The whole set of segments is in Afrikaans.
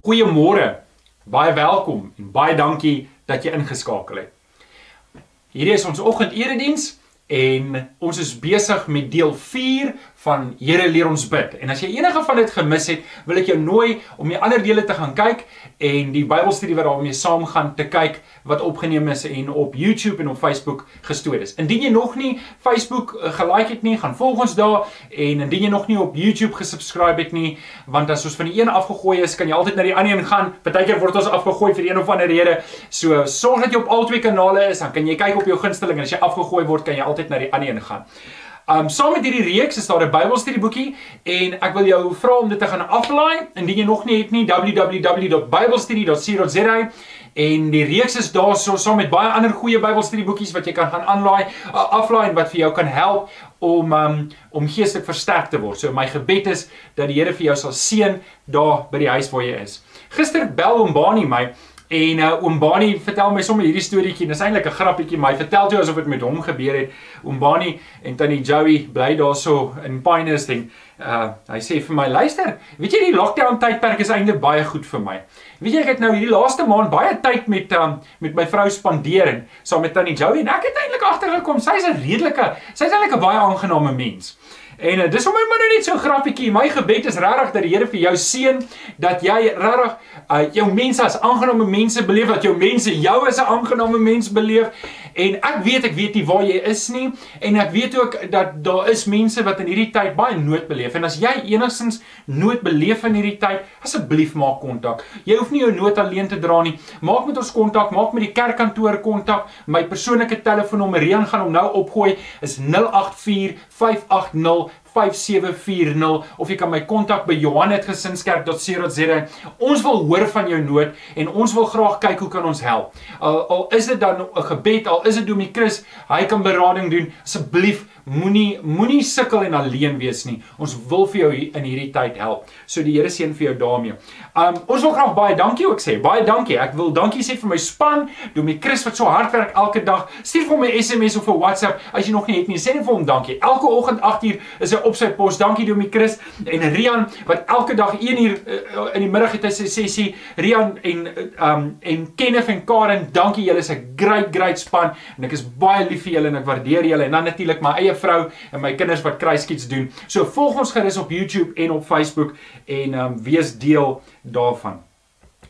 Goeiemôre. Baie welkom en baie dankie dat jy ingeskakel het. Hierdie is ons oggendediens en ons is besig met deel 4 van Here leer ons bid. En as jy enige van dit gemis het, wil ek jou nooi om die ander dele te gaan kyk en die Bybelstudie wat daarmee saamgaan te kyk wat opgeneem is en op YouTube en op Facebook gestoor is. Indien jy nog nie Facebook uh, gelike het nie, gaan volg ons daar en indien jy nog nie op YouTube gesubscribe het nie, want as ons van die een afgegooi is, kan jy altyd na die ander een gaan. Partykeer word ons afgegooi vir een of ander rede. So sorg dat jy op al twee kanale is, dan kan jy kyk op jou gunsteling en as jy afgegooi word, kan jy altyd na die ander een gaan. Um saam met hierdie reeks is daar 'n Bybelstudieboekie en ek wil jou vra om dit te gaan aflaai indien jy nog nie het nie www.biblestudy.co.za en die reeks is daar so saam met baie ander goeie Bybelstudieboekies wat jy kan gaan aanlaai uh, aflaai wat vir jou kan help om um om geestelik versterk te word. So my gebed is dat die Here vir jou sal seën daar by die huis waar jy is. Gister bel hom Bani my En uh, oom Bani vertel my sommer hierdie storieetjie. Dis eintlik 'n grappietjie, maar hy vertel toe asof dit met hom gebeur het. Oom Bani en tannie Joey bly daarso in Pinehurst en uh hy sê vir my, "Luister, weet jy die lockdown tydperk is eintlik baie goed vir my. Weet jy ek het nou hierdie laaste maand baie tyd met um met my vrou spandeer en saam met tannie Joey en ek het eintlik agtergekom sy's 'n redelike, sy's eintlik 'n baie aangename mens." En uh, dis sommer maar nou net so 'n grappietjie. My gebed is regtig dat die Here vir jou seën dat jy regtig uh, jou mense as aangename mense beleef, dat jou mense jou as 'n aangename mens beleef. En ek weet ek weet nie waar jy is nie en ek weet ook dat daar is mense wat in hierdie tyd baie nood beleef. En as jy enigstens nood beleef in hierdie tyd, asseblief maak kontak. Jy hoef nie jou nood alleen te dra nie. Maak met ons kontak, maak met die kerkkantoor kontak. My persoonlike telefoonnommer, Rian gaan hom nou opgooi, is 084 580 5740 of jy kan my kontak by Johannetgesinskerk.co.za. Ons wil hoor van jou nood en ons wil graag kyk hoe kan ons help. Al al is dit dan 'n gebed, al is dit Domie Chris, hy kan berading doen. Asseblief moenie moenie sukkel en alleen wees nie. Ons wil vir jou in hierdie tyd help. So die Here seën vir jou daarmee. Um ons wil graag baie dankie ook sê. Baie dankie. Ek wil dankie sê vir my span, Domie Chris wat so hard werk elke dag. Stuur vir my SMS of 'n WhatsApp as jy nog nie het nie. Sê net vir hom dankie. Elke oggend 8uur is 'n op sy pos. Dankie Domie Chris en Rian wat elke dag 1 uur uh, in die middag het hy sy sessie. Rian en um en Kenneth en Karen, dankie julle is 'n great great span en ek is baie lief vir julle en ek waardeer julle en dan natuurlik my eie vrou en my kinders wat kruiskiets doen. So volg ons gerus op YouTube en op Facebook en um wees deel daarvan.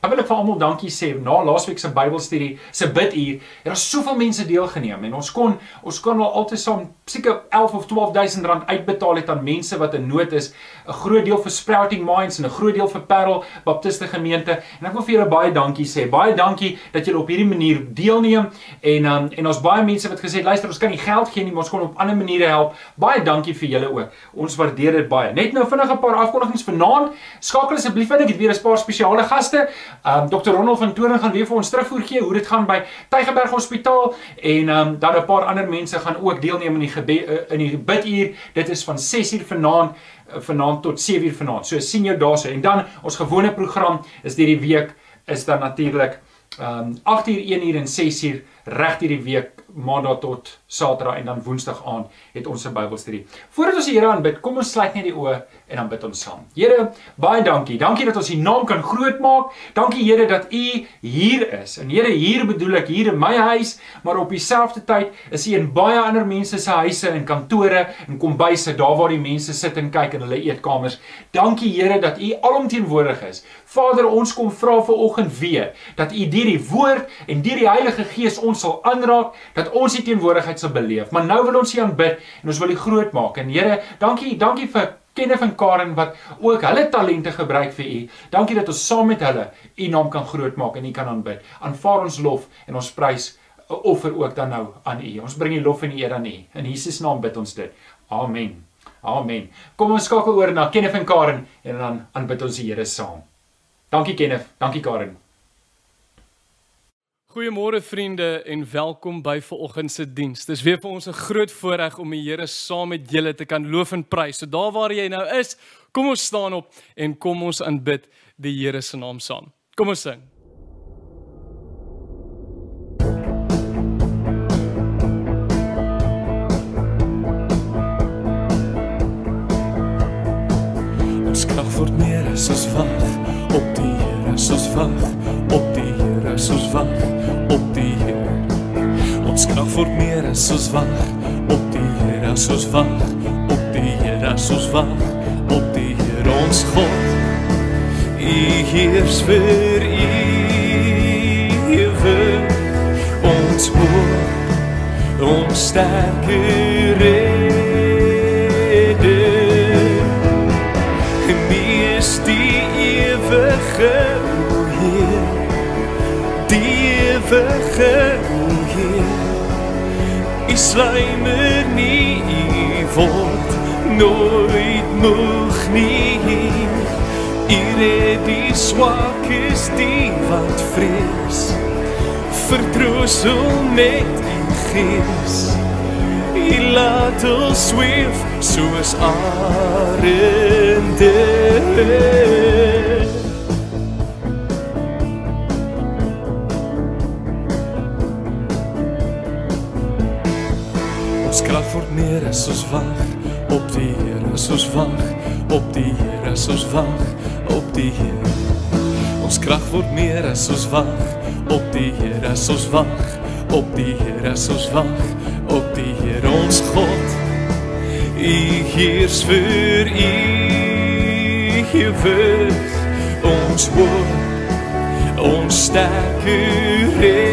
Ek wil ek vir almal dankie sê na laasweek se Bybelstudie se biduur. Er het soveel mense deelgeneem en ons kon ons kon al altesaam seker 11 of 12000 rand uitbetaal het aan mense wat in nood is. 'n Groot deel vir Sprouting Minds en 'n groot deel vir Parel Baptiste Gemeente. En ek wil vir julle baie dankie sê. Baie dankie dat julle op hierdie manier deelneem en um, en ons baie mense wat gesê het luister ons kan nie geld gee nie, maar ons kon op ander maniere help. Baie dankie vir julle ook. Ons waardeer dit baie. Net nou vinnig 'n paar afkondigings vanaand. Skakel asseblief in. Ek het weer 'n paar spesiale gaste. Um Dr. Ronald van Toren gaan weer vir ons terugvoer gee hoe dit gaan by Tygerberg Hospitaal en um dan 'n paar ander mense gaan ook deelneem in die gebed uh, in die biduur. Dit is van 6uur vanaand vanaand tot 7uur vanaand. So sien jou daarso en dan ons gewone program is hierdie week is dan natuurlik um 8uur 1uur en 6uur reg hierdie week maandag tot saterdag en dan woensdag aand het ons 'n Bybelstudie. Voordat ons die Here aanbid, kom ons sluit net die oë en dan bid ons saam. Here, baie dankie. Dankie dat ons U naam kan grootmaak. Dankie Here dat U hier is. En Here, hier bedoel ek hier in my huis, maar op dieselfde tyd is U in baie ander mense se huise en kantore en kombuise, daar waar die mense sit en kyk in hulle eetkamers. Dankie Here dat U alomteenwoordig is. Vader, ons kom vra vir oggend weer dat U deur die woord en deur die Heilige Gees ons sal aanraak dat ons die teenwoordigheid sal beleef. Maar nou wil ons U aanbid en ons wil U groot maak. En Here, dankie, dankie vir Kenneth en Karen wat ook hulle talente gebruik vir U. Dankie dat ons saam met hulle U naam kan groot maak en U kan aanbid. Aanvaar ons lof en ons prys offer ook dan nou aan U. Ons bring die lof en die eer aan U. In Jesus naam bid ons dit. Amen. Amen. Kom ons skakel oor na Kenneth en Karen en dan aanbid ons die Here saam. Dankie Kenneth, dankie Karen. Goeiemôre vriende en welkom by vanoggend se diens. Dis weer vir ons 'n groot voorreg om die Here saam met julle te kan loof en prys. So daar waar jy nou is, kom ons staan op en kom ons aanbid die Here se naam saam. Kom ons sing. Ons krag word meer as ons wag op die Here soos wag op Here, soos wag op die Here. Ons krag word meer as soos wag op die Here, soos wag op die Here, soos wag op die Here ons God. U heers vir ewe ons hoop ons sterker o Heer. U slymer nie, u word nooit moeg nie. U red die swakes, die wat vrees. Vertroostel met u gees. U laat ons sweef soos arende. Krag word meer as ons wag op die Here, as ons wag op die Here, as ons wag op die Here. Ons krag word meer as ons wag op die Here, as ons wag op die Here, as ons wag op die Here. Ons God. U heers vir u gewig ons woord ons sterker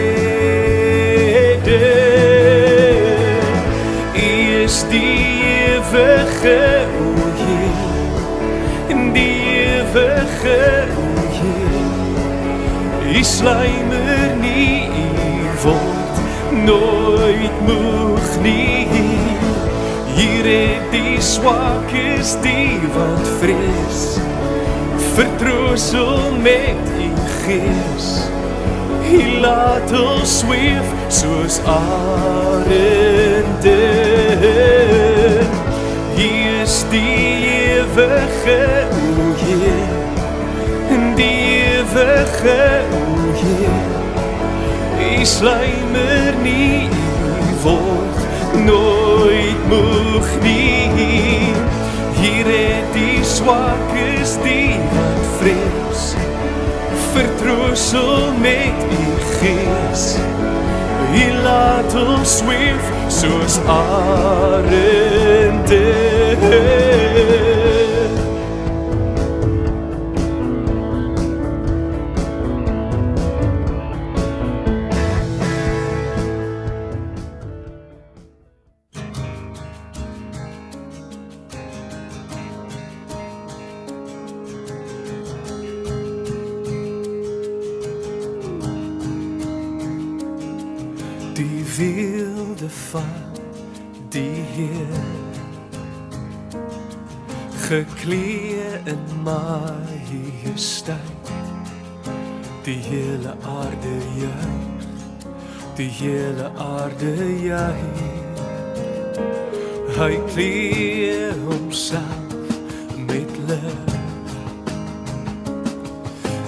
ewige o Heer en die ewige o Heer U slymer nie u word nooit moeg nie. Hier het die swakes die wat vrees. Vertroostel met u gees. U laat ons sweef soos arende. U is die ewige o Heer En die ewige o Heer U slymer nie word nooit moeg nie. Hier het die swakes die wat vrees, vertroostel met u gees. U laat ons sweef soos arende. Die majesteit die hele aarde juig. Die hele aarde juig. Hy klee homself met lig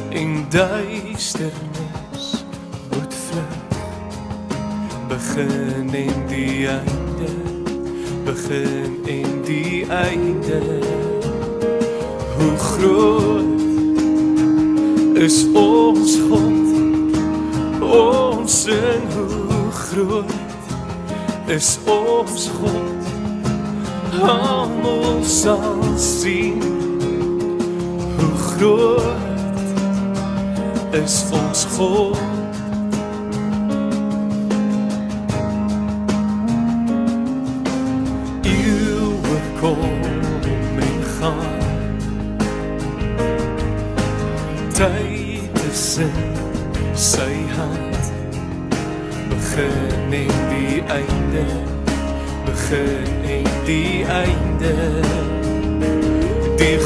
in duisternis moet vlug. Begin en die einde. Begin en die einde. Hoe groot is ons God. Ons sing hoe groot is ons God. Almal sal sien hoe groot is ons God. Eeuwe in sy hand. Begin en die einde begin en die einde. Die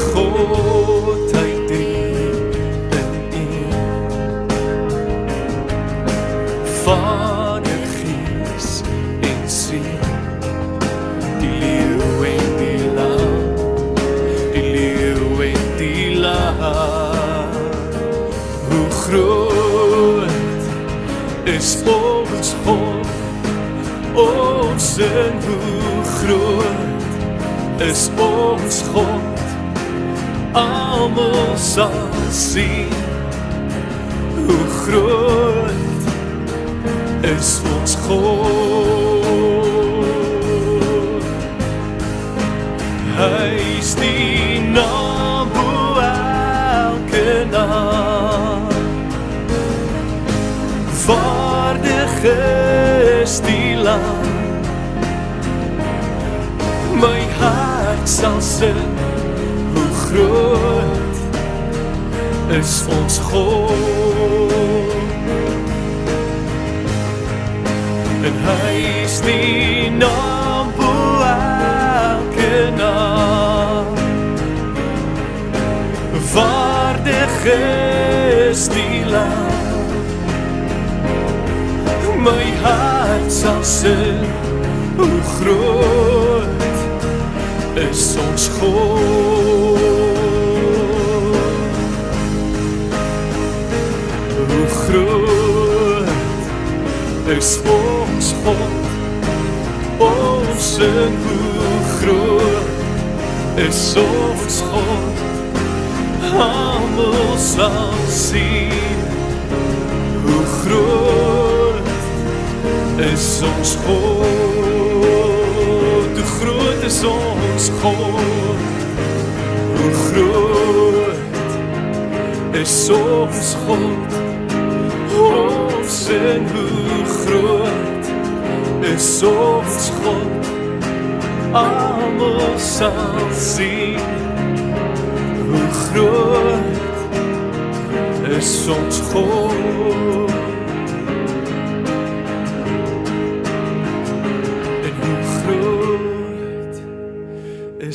en hoe groot is ons God, almal sal sien, groot is ons God. Hy is die naam bo elke naam. Waardig sal sing hoe groot is ons God. En hy is die naam bo elke naam. Waardig is die Lam. My hart sal sing hoe groot is God. Hoe groot is ons God. Sing hoe groot is ons God. Almal sal sien hoe groot is ons God. Is ons God. Hoe groot is ons God. Ons sing hoe groot is ons God. Almal sal sien hoe groot is ons God.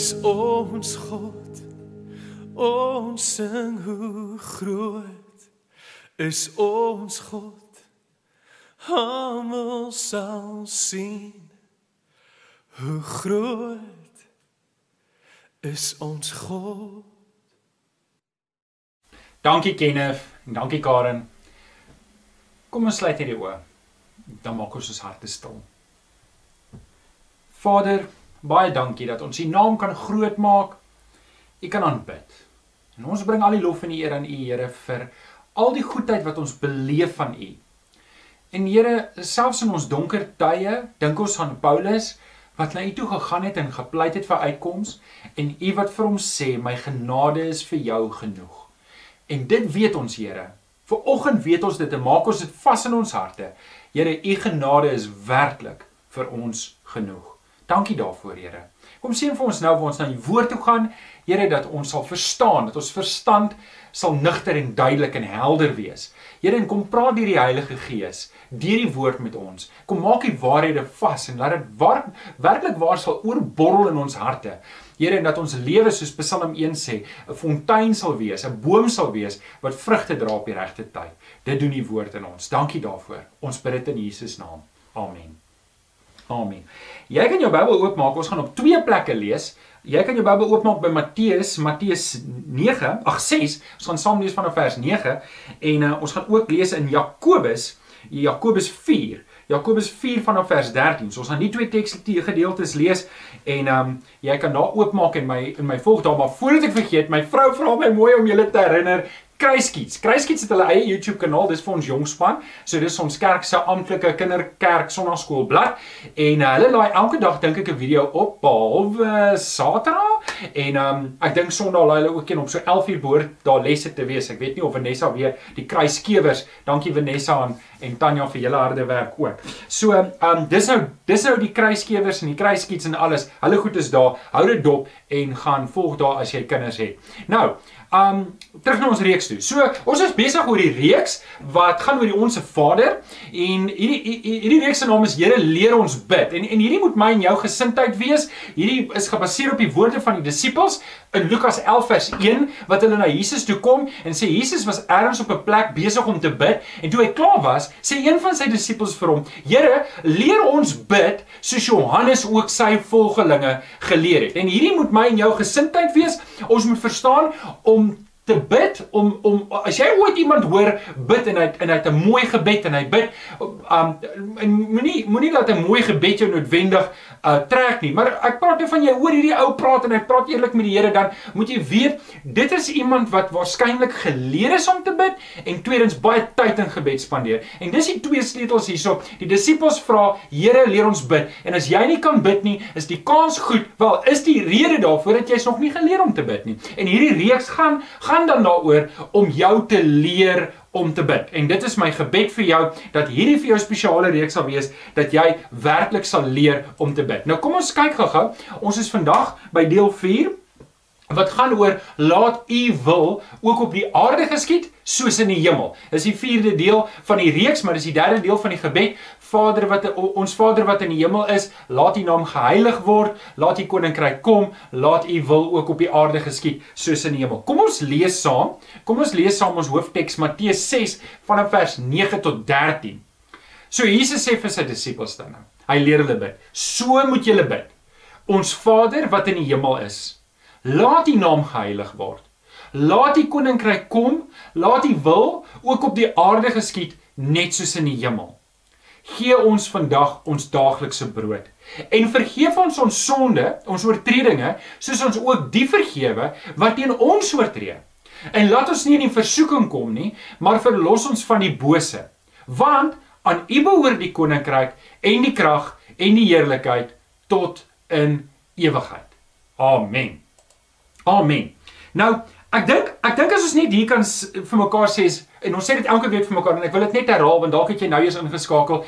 Is ons God. Ons sing hoe groot is ons God. Almal sal sien hoe groot is ons God. Dankie Kenneth en dankie Karen. Kom ons sluit hierdie oë. Dan maak ons ons harte stil. Vader, baie dankie dat ons U naam kan groot maak. U kan aanbid. En ons bring al die lof en die eer aan U Here vir al die goedheid wat ons beleef van U. En Here, selfs in ons donker tye, dink ons aan Paulus wat na U toe gegaan het en gepleit het vir uitkoms en U wat vir hom sê, my genade is vir jou genoeg. En dit weet ons Here. Viroggend weet ons dit en maak ons dit vas in ons harte. Here, u genade is werklik vir ons genoeg. Dankie daarvoor, Here. Kom seën vir ons nou waar ons na u woord toe gaan, Here, dat ons sal verstaan, dat ons verstand sal nigter en duidelik en helder wees. Here, en kom praat deur die Heilige Gees, deur die woord met ons. Kom maak die waarhede vas en laat dit waar, werklik waar sal oorborrel in ons harte. Here en dat ons lewe soos Psalm 1 sê, 'n fontein sal wees, 'n boom sal wees wat vrugte dra op die regte tyd. Dit doen die woord in ons. Dankie daarvoor. Ons bid dit in Jesus naam. Amen. Amen. Jy kan jou Bybel oopmaak. Ons gaan op twee plekke lees. Jy kan jou Bybel oopmaak by Matteus, Matteus 9, ag 6. Ons gaan saam lees vanaf vers 9 en uh, ons gaan ook lees in Jakobus, Jakobus 4. Jakobus 4 vanaf vers 13. So ons gaan nie twee tekste gedeeltes lees en ehm um, jy kan daar oopmaak en my in my volg daar maar voordat ek vergeet, my vrou vra my mooi om julle te herinner Kruiskiets. Kruiskiets het hulle eie YouTube kanaal. Dis vir ons jong span. So dis ons kerk se amptelike kinderkerk sonnaarskoolblad en uh, hulle laai elke dag dink ek 'n video op behalwe Saterdag en um, ek dink Sondag laai hulle ook een op so 11:00 behoort daar lesse te wees. Ek weet nie of Vanessa weer die kruiskewers. Dankie Vanessa en en Tanya vir julle harde werk ook. So, um, dis nou dis nou die kruiskewers en die kruiskiets en alles. Hulle goed is daar. Hou dit dop en gaan volg daar as jy kinders het. Nou, Um terug na ons reeks toe. So, ons is besig oor die reeks wat gaan oor die Onse Vader en hierdie hierdie reeks se naam is Here leer ons bid. En en hierdie moet my en jou gesindheid wees. Hierdie is gebaseer op die woorde van die disippels in Lukas 11 vers 1 wat hulle na Jesus toe kom en sê Jesus was ergens op 'n plek besig om te bid en toe hy klaar was, sê een van sy disippels vir hom: "Here, leer ons bid soos Johannes ook sy volgelinge geleer het." En hierdie moet my en jou gesindheid wees. Ons moet verstaan om te bid om om as jy ooit iemand hoor bid en hy en hy het 'n mooi gebed en hy bid um en moenie moenie laat 'n mooi gebed jou noodwendig uh trek nie. Maar ek praat net van jy hoor hierdie ou praat en hy praat eerlik met die Here, dan moet jy weet dit is iemand wat waarskynlik geleer is om te bid en tweedens baie tyd in gebed spandeer. En dis die twee sleutels hierso. Die disippels vra, Here, leer ons bid. En as jy nie kan bid nie, is die kans goed. Wel, is die rede daarvoor dat jy's nog nie geleer om te bid nie. En hierdie reeks gaan gaan dan daaroor om jou te leer om te bid. En dit is my gebed vir jou dat hierdie vir jou spesiale reeks sal wees dat jy werklik sal leer om te bid. Nou kom ons kyk gou-gou. Ons is vandag by deel 4 wat gaan oor laat u wil ook op die aarde geskied soos in die hemel. Dis die 4de deel van die reeks, maar dis die 3de deel van die gebed. Vader wat ons Vader wat in die hemel is, laat U naam geheilig word, laat U koninkryk kom, laat U wil ook op die aarde geskied soos in die hemel. Kom ons lees saam. Kom ons lees saam ons hoofteks Matteus 6 vanaf vers 9 tot 13. So Jesus sê vir sy disippels dan nou. Hy leer hulle bid. So moet julle bid. Ons Vader wat in die hemel is, laat U naam geheilig word. Laat U koninkryk kom, laat U wil ook op die aarde geskied net soos in die hemel. Gee ons vandag ons daaglikse brood. En vergeef ons ons sonde, ons oortredinge, soos ons ook die vergewe wat teen ons oortree. En laat ons nie in die versoeking kom nie, maar verlos ons van die bose. Want aan U behoort die koninkryk en die krag en die heerlikheid tot in ewigheid. Amen. Amen. Nou, ek dink ek dink as ons net hier kan vir mekaar sê en ons sê dit elke week vir mekaar en ek wil dit net herhaal want dalk het jy nou eers ingeskakel.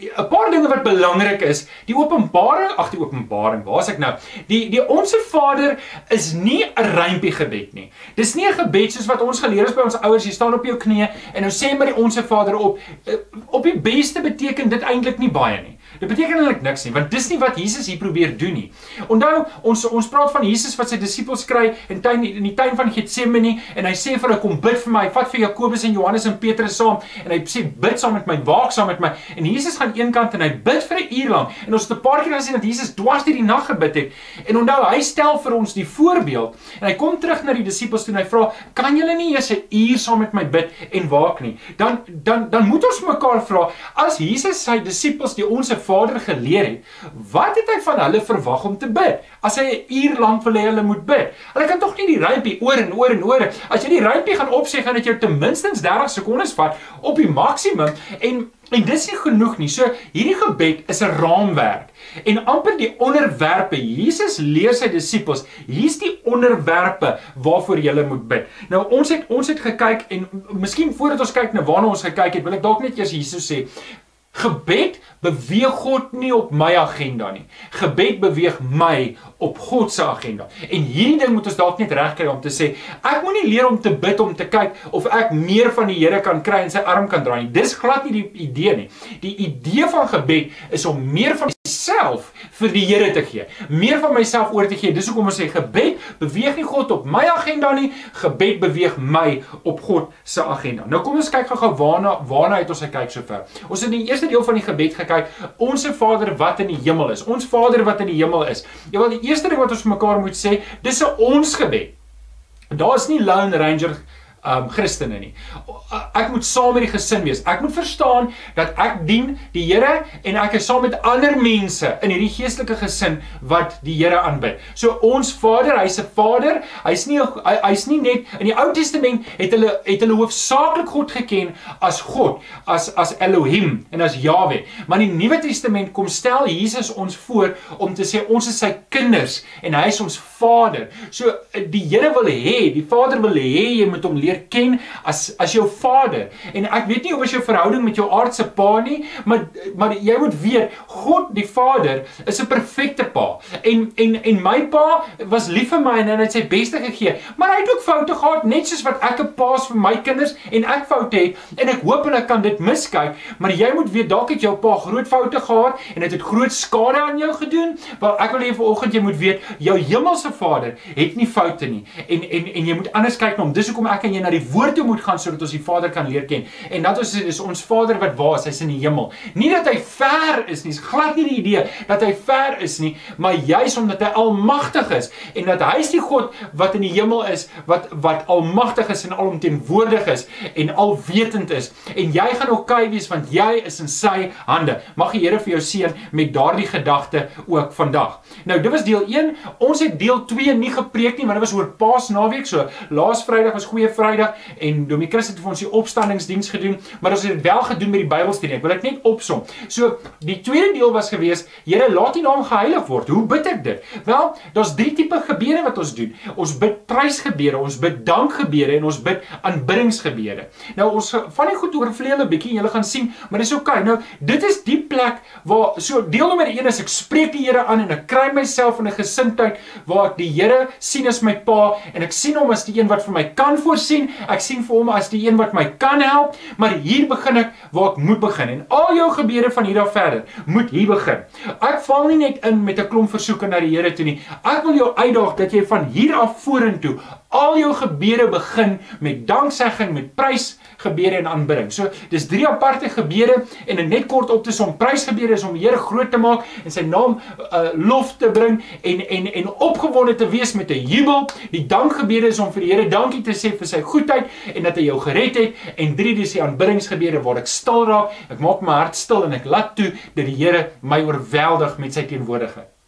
'n Paar dinge wat belangrik is, die openbaring, ag die openbaring, waar's ek nou? Die die onsse Vader is nie 'n rympie gebed nie. Dis nie 'n gebed soos wat ons geleer is by ons ouers, jy staan op jou knieë en nou sê maar die onsse Vader op. Eh, op die beste beteken dit eintlik nie baie nie. Dit beteken eintlik niks nie, want dis nie wat Jesus hier probeer doen nie. Onthou, ons ons praat van Jesus wat sy disippels kry in tuin in die tuin van Getsemane en hy sê vir hulle kom bid vir my. Hy vat vir Jakobus en Johannes en Petrus saam en hy sê bid saam met my, waak saam met my. En Jesus gaan een kant en hy bid vir 'n uur lank. En ons het 'n paar keer gesien dat Jesus dwars deur die nag gebid het. En onthou, hy stel vir ons die voorbeeld en hy kom terug na die disippels toe en hy vra, "Kan julle nie eers 'n uur saam met my bid en waak nie?" Dan dan dan moet ons mekaar vra, as Jesus sy disippels die onsse Vader geleer het, wat het hy van hulle verwag om te bid? As hy 'n uur lank wil hê hulle moet bid. Hulle kan tog nie die rympie oor en oor en oor. As jy die rympie gaan opsê, gaan dit jou ten minste 30 sekondes vat op die maksimum en en dis nie genoeg nie. So hierdie gebed is 'n raamwerk en amper die onderwerpe. Jesus leer sy disippels, hier's die onderwerpe waarvoor jy moet bid. Nou ons het ons het gekyk en miskien voordat ons kyk na waarna ons gekyk het, wil ek dalk net eers hierso sê, Gebed beweeg God nie op my agenda nie. Gebed beweeg my op God se agenda. En hierdie ding moet ons dalk net regkry om te sê, ek moenie leer om te bid om te kyk of ek meer van die Here kan kry en sy arm kan draai nie. Dis glad nie die idee nie. Die idee van gebed is om meer van myself vir die Here te gee. Meer van myself oor te gee. Dis hoekom ons sê gebed beweeg nie God op my agenda nie. Gebed beweeg my op God se agenda. Nou kom ons kyk gou-gou waarna waarna het ons gekyk sover. Ons het in die eerste deel van die gebed gekyk, onsse Vader wat in die hemel is. Ons Vader wat in die hemel is. Ja wel die eerste ding wat ons vir mekaar moet sê, dis 'n ons gebed. Daar's nie Lone Ranger um Christene nie. Ek moet saam met die gesin wees. Ek moet verstaan dat ek dien die Here en ek is saam met ander mense in hierdie geestelike gesin wat die Here aanbid. So ons Vader, hy's 'n Vader. Hy's nie hy's nie net in die Ou Testament het hulle het hulle hoofsaaklik God geken as God, as as Elohim en as Jahwe. Maar in die Nuwe Testament kom stel Jesus ons voor om te sê ons is sy kinders en hy is ons Vader. So die Here wil hê, die Vader wil hê jy moet hom leer leer ken as as jou vader. En ek weet nie hoe was jou verhouding met jou aardse pa nie, maar maar jy moet weet God die Vader is 'n perfekte pa. En en en my pa was lief vir my en hy het sy beste gegee, maar hy het ook foute gehad net soos wat ek 'n pa's vir my kinders en ek foute het en ek hoop hulle kan dit miskyk, maar jy moet weet dalk het jou pa groot foute gehad en dit het, het groot skade aan jou gedoen. Wel ek wil hê vanoggend jy moet weet jou hemelse Vader het nie foute nie en en en jy moet anders kyk na hom. Dis hoekom ek en jy jy na die woord toe moet gaan sodat ons die Vader kan leer ken. En dat ons is ons Vader wat waar is, hy's in die hemel. Nie dat hy ver is nie, is glad nie die idee dat hy ver is nie, maar juis omdat hy almagtig is en dat hy is die God wat in die hemel is, wat wat almagtig is en alomteenwoordig is en alwetend is. En jy gaan oukei okay wees want jy is in sy hande. Mag die Here vir jou seën met daardie gedagte ook vandag. Nou, dit was deel 1. Ons het deel 2 nie gepreek nie, maar dit was oor Paasnaweek. So, laas Vrydag was Goeie Vrydag en Domie Chris het vir ons die opstandingsdiens gedoen, maar ons het dit wel gedoen met die Bybelstudie. Ek wil dit net opsom. So, die tweede deel was gewees, Here, laat U naam geheilig word. Hoe bid ek dit? Wel, daar's drie tipe gebede wat ons doen. Ons bid prysgebede, ons bid dankgebede en ons bid aanbiddingsgebede. Nou ons van die goed oorvlei 'n bietjie en julle gaan sien, maar dis oukei. Okay. Nou, dit is die plek waar so deel nommer 1 is ek spreek die Here aan en ek kry myself in 'n gesindheid waar ek die Here sien as my pa en ek sien hom as die een wat vir my kan voorsien. Ek sien vir hom as die een wat my kan help, maar hier begin ek waar ek moet begin en al jou gebede van hier af verder moet hier begin. Ek val nie net in met 'n klomp versoeke na die Here toe nie. Ek wil jou uitdaag dat jy van hier af vorentoe al jou gebede begin met danksegging, met prys, gebede en aanbidding. So dis drie aparte gebede en 'n net kort op te som. Prysgebede is om die Here groot te maak en sy naam uh, lof te bring en en en opgewonde te wees met 'n jubel. Die dankgebede is om vir die Here dankie te sê vir sy goedheid en dat hy jou gered het en drie dis die aanbiddingsgebede waar ek stil raak. Ek maak my hart stil en ek laat toe dat die Here my oorweldig met sy teenwoordigheid.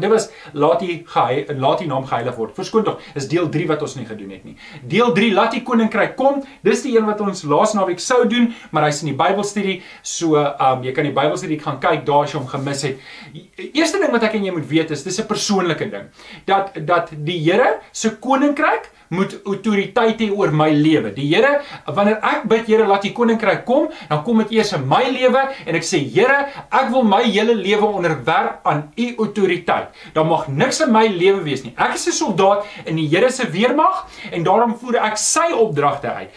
Dit was laat die gehei, laat die naam geheilig word. Verskoon tog, is deel 3 wat ons nie gedoen het nie. Deel 3 laat die koninkryk kom. Dis die een wat ons laas naweek sou doen, maar hy's in die Bybelstudie. So, um jy kan die Bybelstudie gaan kyk daar as jy hom gemis het. Eerste ding wat ek en jy moet weet is dis 'n persoonlike ding. Dat dat die Here se koninkryk moet autoriteit hê oor my lewe. Die Here, wanneer ek bid Here laat U koninkryk kom, dan kom dit eers in my lewe en ek sê Here, ek wil my hele lewe onderwerp aan U autoriteit. Daar mag niks in my lewe wees nie. Ek is 'n soldaat in die Here se weermag en daarom voer ek sy opdragte uit.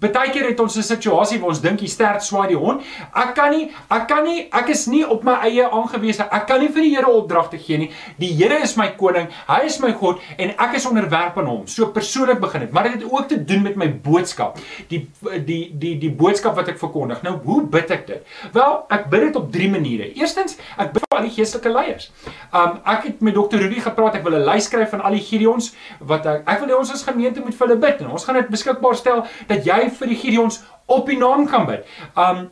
Partykeer het ons 'n situasie waar ons dink die stert swaai die hond. Ek kan nie, ek kan nie, ek is nie op my eie aangewese. Ek kan nie vir die Here opdragte gee nie. Die Here is my koning, hy is my God en ek is onderwerp aan hom. So persoonlik begin het, maar dit het ook te doen met my boodskap. Die die die die boodskap wat ek verkondig. Nou, hoe bid ek dit? Wel, ek bid dit op drie maniere. Eerstens, ek bid vir al die geestelike leiers. Um ek het met Dr. Rudy gepraat. Ek wil 'n lys skryf van al die Gideons wat ek ek wil hê ons as gemeente moet vir hulle bid en ons gaan dit beskikbaar stel dat jy vir die Gideons op die naam kan bid. Um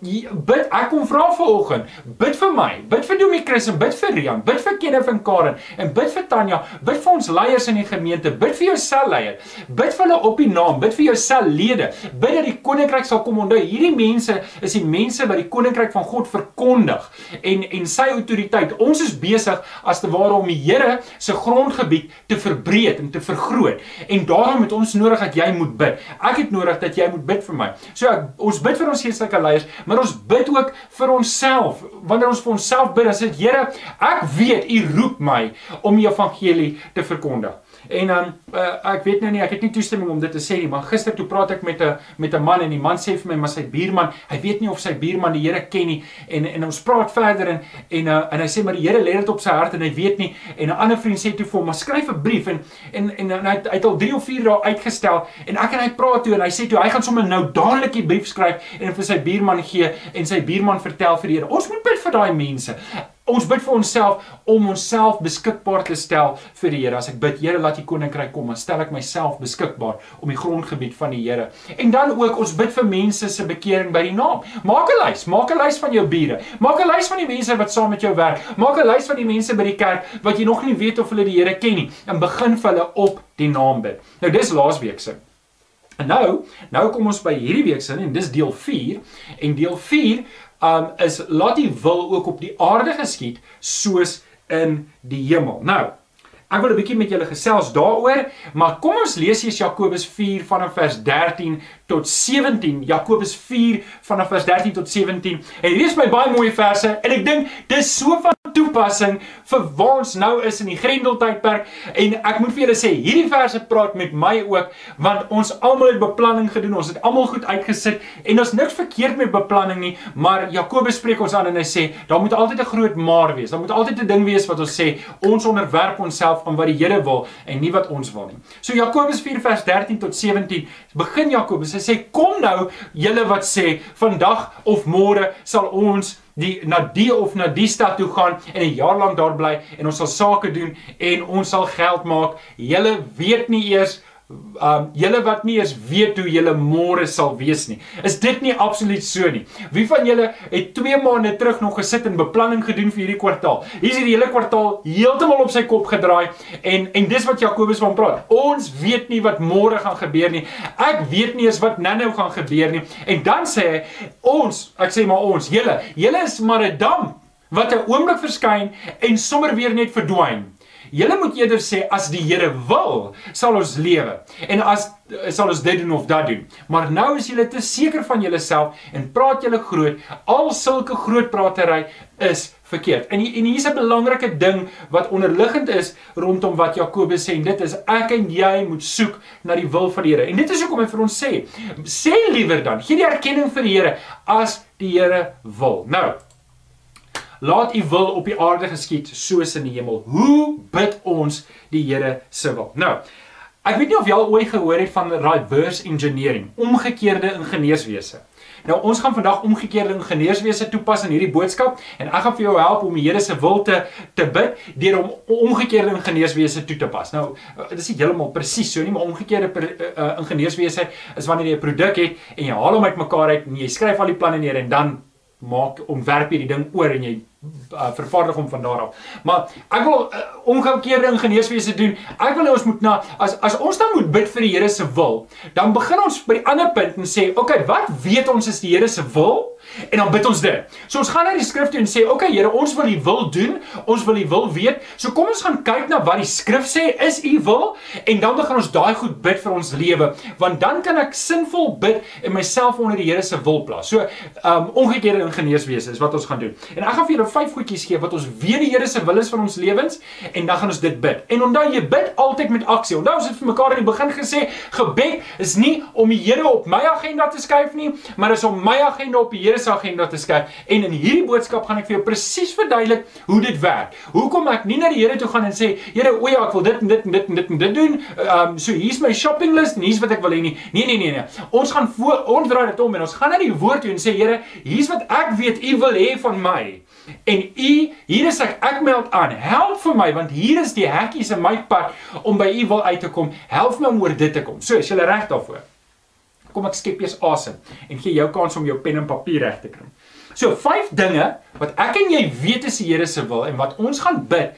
bid ek kom vra vanoggend, bid vir my, bid vir Domie Chris en bid vir Rian, bid vir Kenneth en Karen en bid vir Tanya, bid vir ons leiers in die gemeente, bid vir jou selleier, bid vir hulle op die naam, bid vir jou sellede, bid dat die koninkryk sal kom onthou. Hierdie mense is die mense wat die koninkryk van God verkondig en en sy autoriteit. Ons is besig as te ware om die Here se grondgebied te verbreek en te vergroot. En daarom het ons nodig dat jy moet bid. Ek het nodig dat jy moet bid vir my. So ek ons bid vir ons geestelike leiers, maar ons bid ook vir onsself. Wanneer ons vir onsself bid, dan sê Here, ek weet U roep my om die evangelie te verkondig. En um, uh, ek weet nou nie, ek het nie toestemming om dit te sê nie, maar gister toe praat ek met 'n met 'n man en die man sê vir my, maar sy buurman, hy weet nie of sy buurman die Here ken nie en en ons praat verder en en uh, en hy sê maar die Here lê dit op sy hart en hy weet nie en 'n ander vriend sê toe vir hom, maar skryf 'n brief en en en, en hy, hy het al 3 of 4 dae uitgestel en ek en hy praat toe en hy sê toe hy gaan sommer nou dadelik die brief skryf en vir sy buurman gee en sy buurman vertel vir die Here. Ons moet bid vir daai mense. Ons bid vir onsself om onsself beskikbaar te stel vir die Here. As ek bid, Here, laat U koninkryk kom, dan stel ek myself beskikbaar om die grondgebied van die Here. En dan ook ons bid vir mense se bekering by die naam. Maak 'n lys, maak 'n lys van jou bure. Maak 'n lys van die mense wat saam met jou werk. Maak 'n lys van die mense by die kerk wat jy nog nie weet of hulle die Here ken nie en begin vir hulle op die naam bid. Nou dis laasweek se. En nou, nou kom ons by hierdie week se en dis deel 4 en deel 4 um is laat die wil ook op die aarde geskied soos in die hemel. Nou, ek wil 'n bietjie met julle gesels daaroor, maar kom ons lees eers Jakobus 4 vanaf vers 13 tot 17. Jakobus 4 vanaf vers 13 tot 17. En hier is my baie mooi verse en ek dink dis so van toe toepassing vir waar ons nou is in die Grendeltydperk en ek moet vir julle sê hierdie verse praat met my ook want ons almal het beplanning gedoen ons het almal goed uitgesit en ons niks verkeerd met beplanning nie maar Jakobus spreek ons aan en hy sê daar moet altyd 'n groot maar wees daar moet altyd 'n ding wees wat ons sê ons onderwerp onsself aan wat die Here wil en nie wat ons wil nie so Jakobus 4 vers 13 tot 17 begin Jakobus hy sê kom nou julle wat sê vandag of môre sal ons die na die of na die stad toe gaan en 'n jaar lank daar bly en ons sal sake doen en ons sal geld maak. Julle weet nie eers um julle wat nie eens weet hoe julle môre sal wees nie. Is dit nie absoluut so nie? Wie van julle het 2 maande terug nog gesit en beplanning gedoen vir hierdie kwartaal? Hier is hierdie hele kwartaal heeltemal op sy kop gedraai en en dis wat Jakobus van praat. Ons weet nie wat môre gaan gebeur nie. Ek weet nie eens wat nou-nou gaan gebeur nie. En dan sê hy ons, ek sê maar ons, julle, julle is maar 'n dam wat 'n oomblik verskyn en sommer weer net verdwyn. Julle moet eerder sê as die Here wil, sal ons lewe. En as sal ons dit doen of dat doen. Maar nou is julle te seker van julleself en praat julle groot. Al sulke groot pratery is verkeerd. En en hier's 'n belangrike ding wat onderliggend is rondom wat Jakobus sê en dit is ek en jy moet soek na die wil van die Here. En dit is hoekom hy vir ons sê, sê liewer dan, gee die erkenning vir die Here as die Here wil. Nou, laat u wil op die aarde geskied soos in die hemel. Hoe bid ons die Here se wil? Nou, ek weet nie of jy al ooit gehoor het van reverse engineering, omgekeerde ingenieurswese. Nou ons gaan vandag omgekeerde ingenieurswese toepas in hierdie boodskap en ek gaan vir jou help om die Here se wil te te bid deur om omgekeerde ingenieurswese toe te pas. Nou dit is heeltemal presies so nie, maar omgekeerde uh, ingenieurswese is wanneer jy 'n produk het en jy haal hom uitmekaar uit en jy skryf al die planne neer en dan maak ontwerp jy die ding oor en jy uh, vervaardig hom van daar af. Maar ek wil uh, omgekeerde ingenieurswese doen. Ek wil hê ons moet na as as ons dan moet bid vir die Here se wil, dan begin ons by die ander punt en sê, "Oké, okay, wat weet ons is die Here se wil?" En dan bid ons dit. So ons gaan na die skrif toe en sê, "Oké okay, Here, ons wil U wil doen. Ons wil U wil weet." So kom ons gaan kyk na wat die skrif sê is U wil en dan begin ons daai goed bid vir ons lewe, want dan kan ek sinvol bid en myself onder die Here se wil plaas. So, um omgekeerde ingenieurswese is wat ons gaan doen. En ek gaan vir julle vyf goedjies gee wat ons weet die Here se wil is vir ons lewens en dan gaan ons dit bid. En onthou jy bid altyd met aksie. Onthou ons het vir mekaar in die begin gesê, gebed is nie om die Here op my agenda te skuif nie, maar is om my agenda op die Here se agenda te skuif. En in hierdie boodskap gaan ek vir jou presies verduidelik hoe dit werk. Hoekom ek nie na die Here toe gaan en sê, Here, o ja, ek wil dit en dit en dit en dit en dit doen. Ehm um, so hier's my shopping list en hier's wat ek wil hê nie. Nee, nee, nee, nee. Ons gaan ons draai dit om en ons gaan na die woord toe en sê, Here, hier's wat ek weet U wil hê van my. En U, hier is ek, ek meld aan. Help vir my want hier is die hekkies in my pad om by U wil uit te kom. Help my om oor dit te kom. So, is jy reg daarvoor? Kom ek skep eers asem en gee jou kans om jou pen en papier reg te kry. So, vyf dinge wat ek en jy weet is die Here se wil en wat ons gaan bid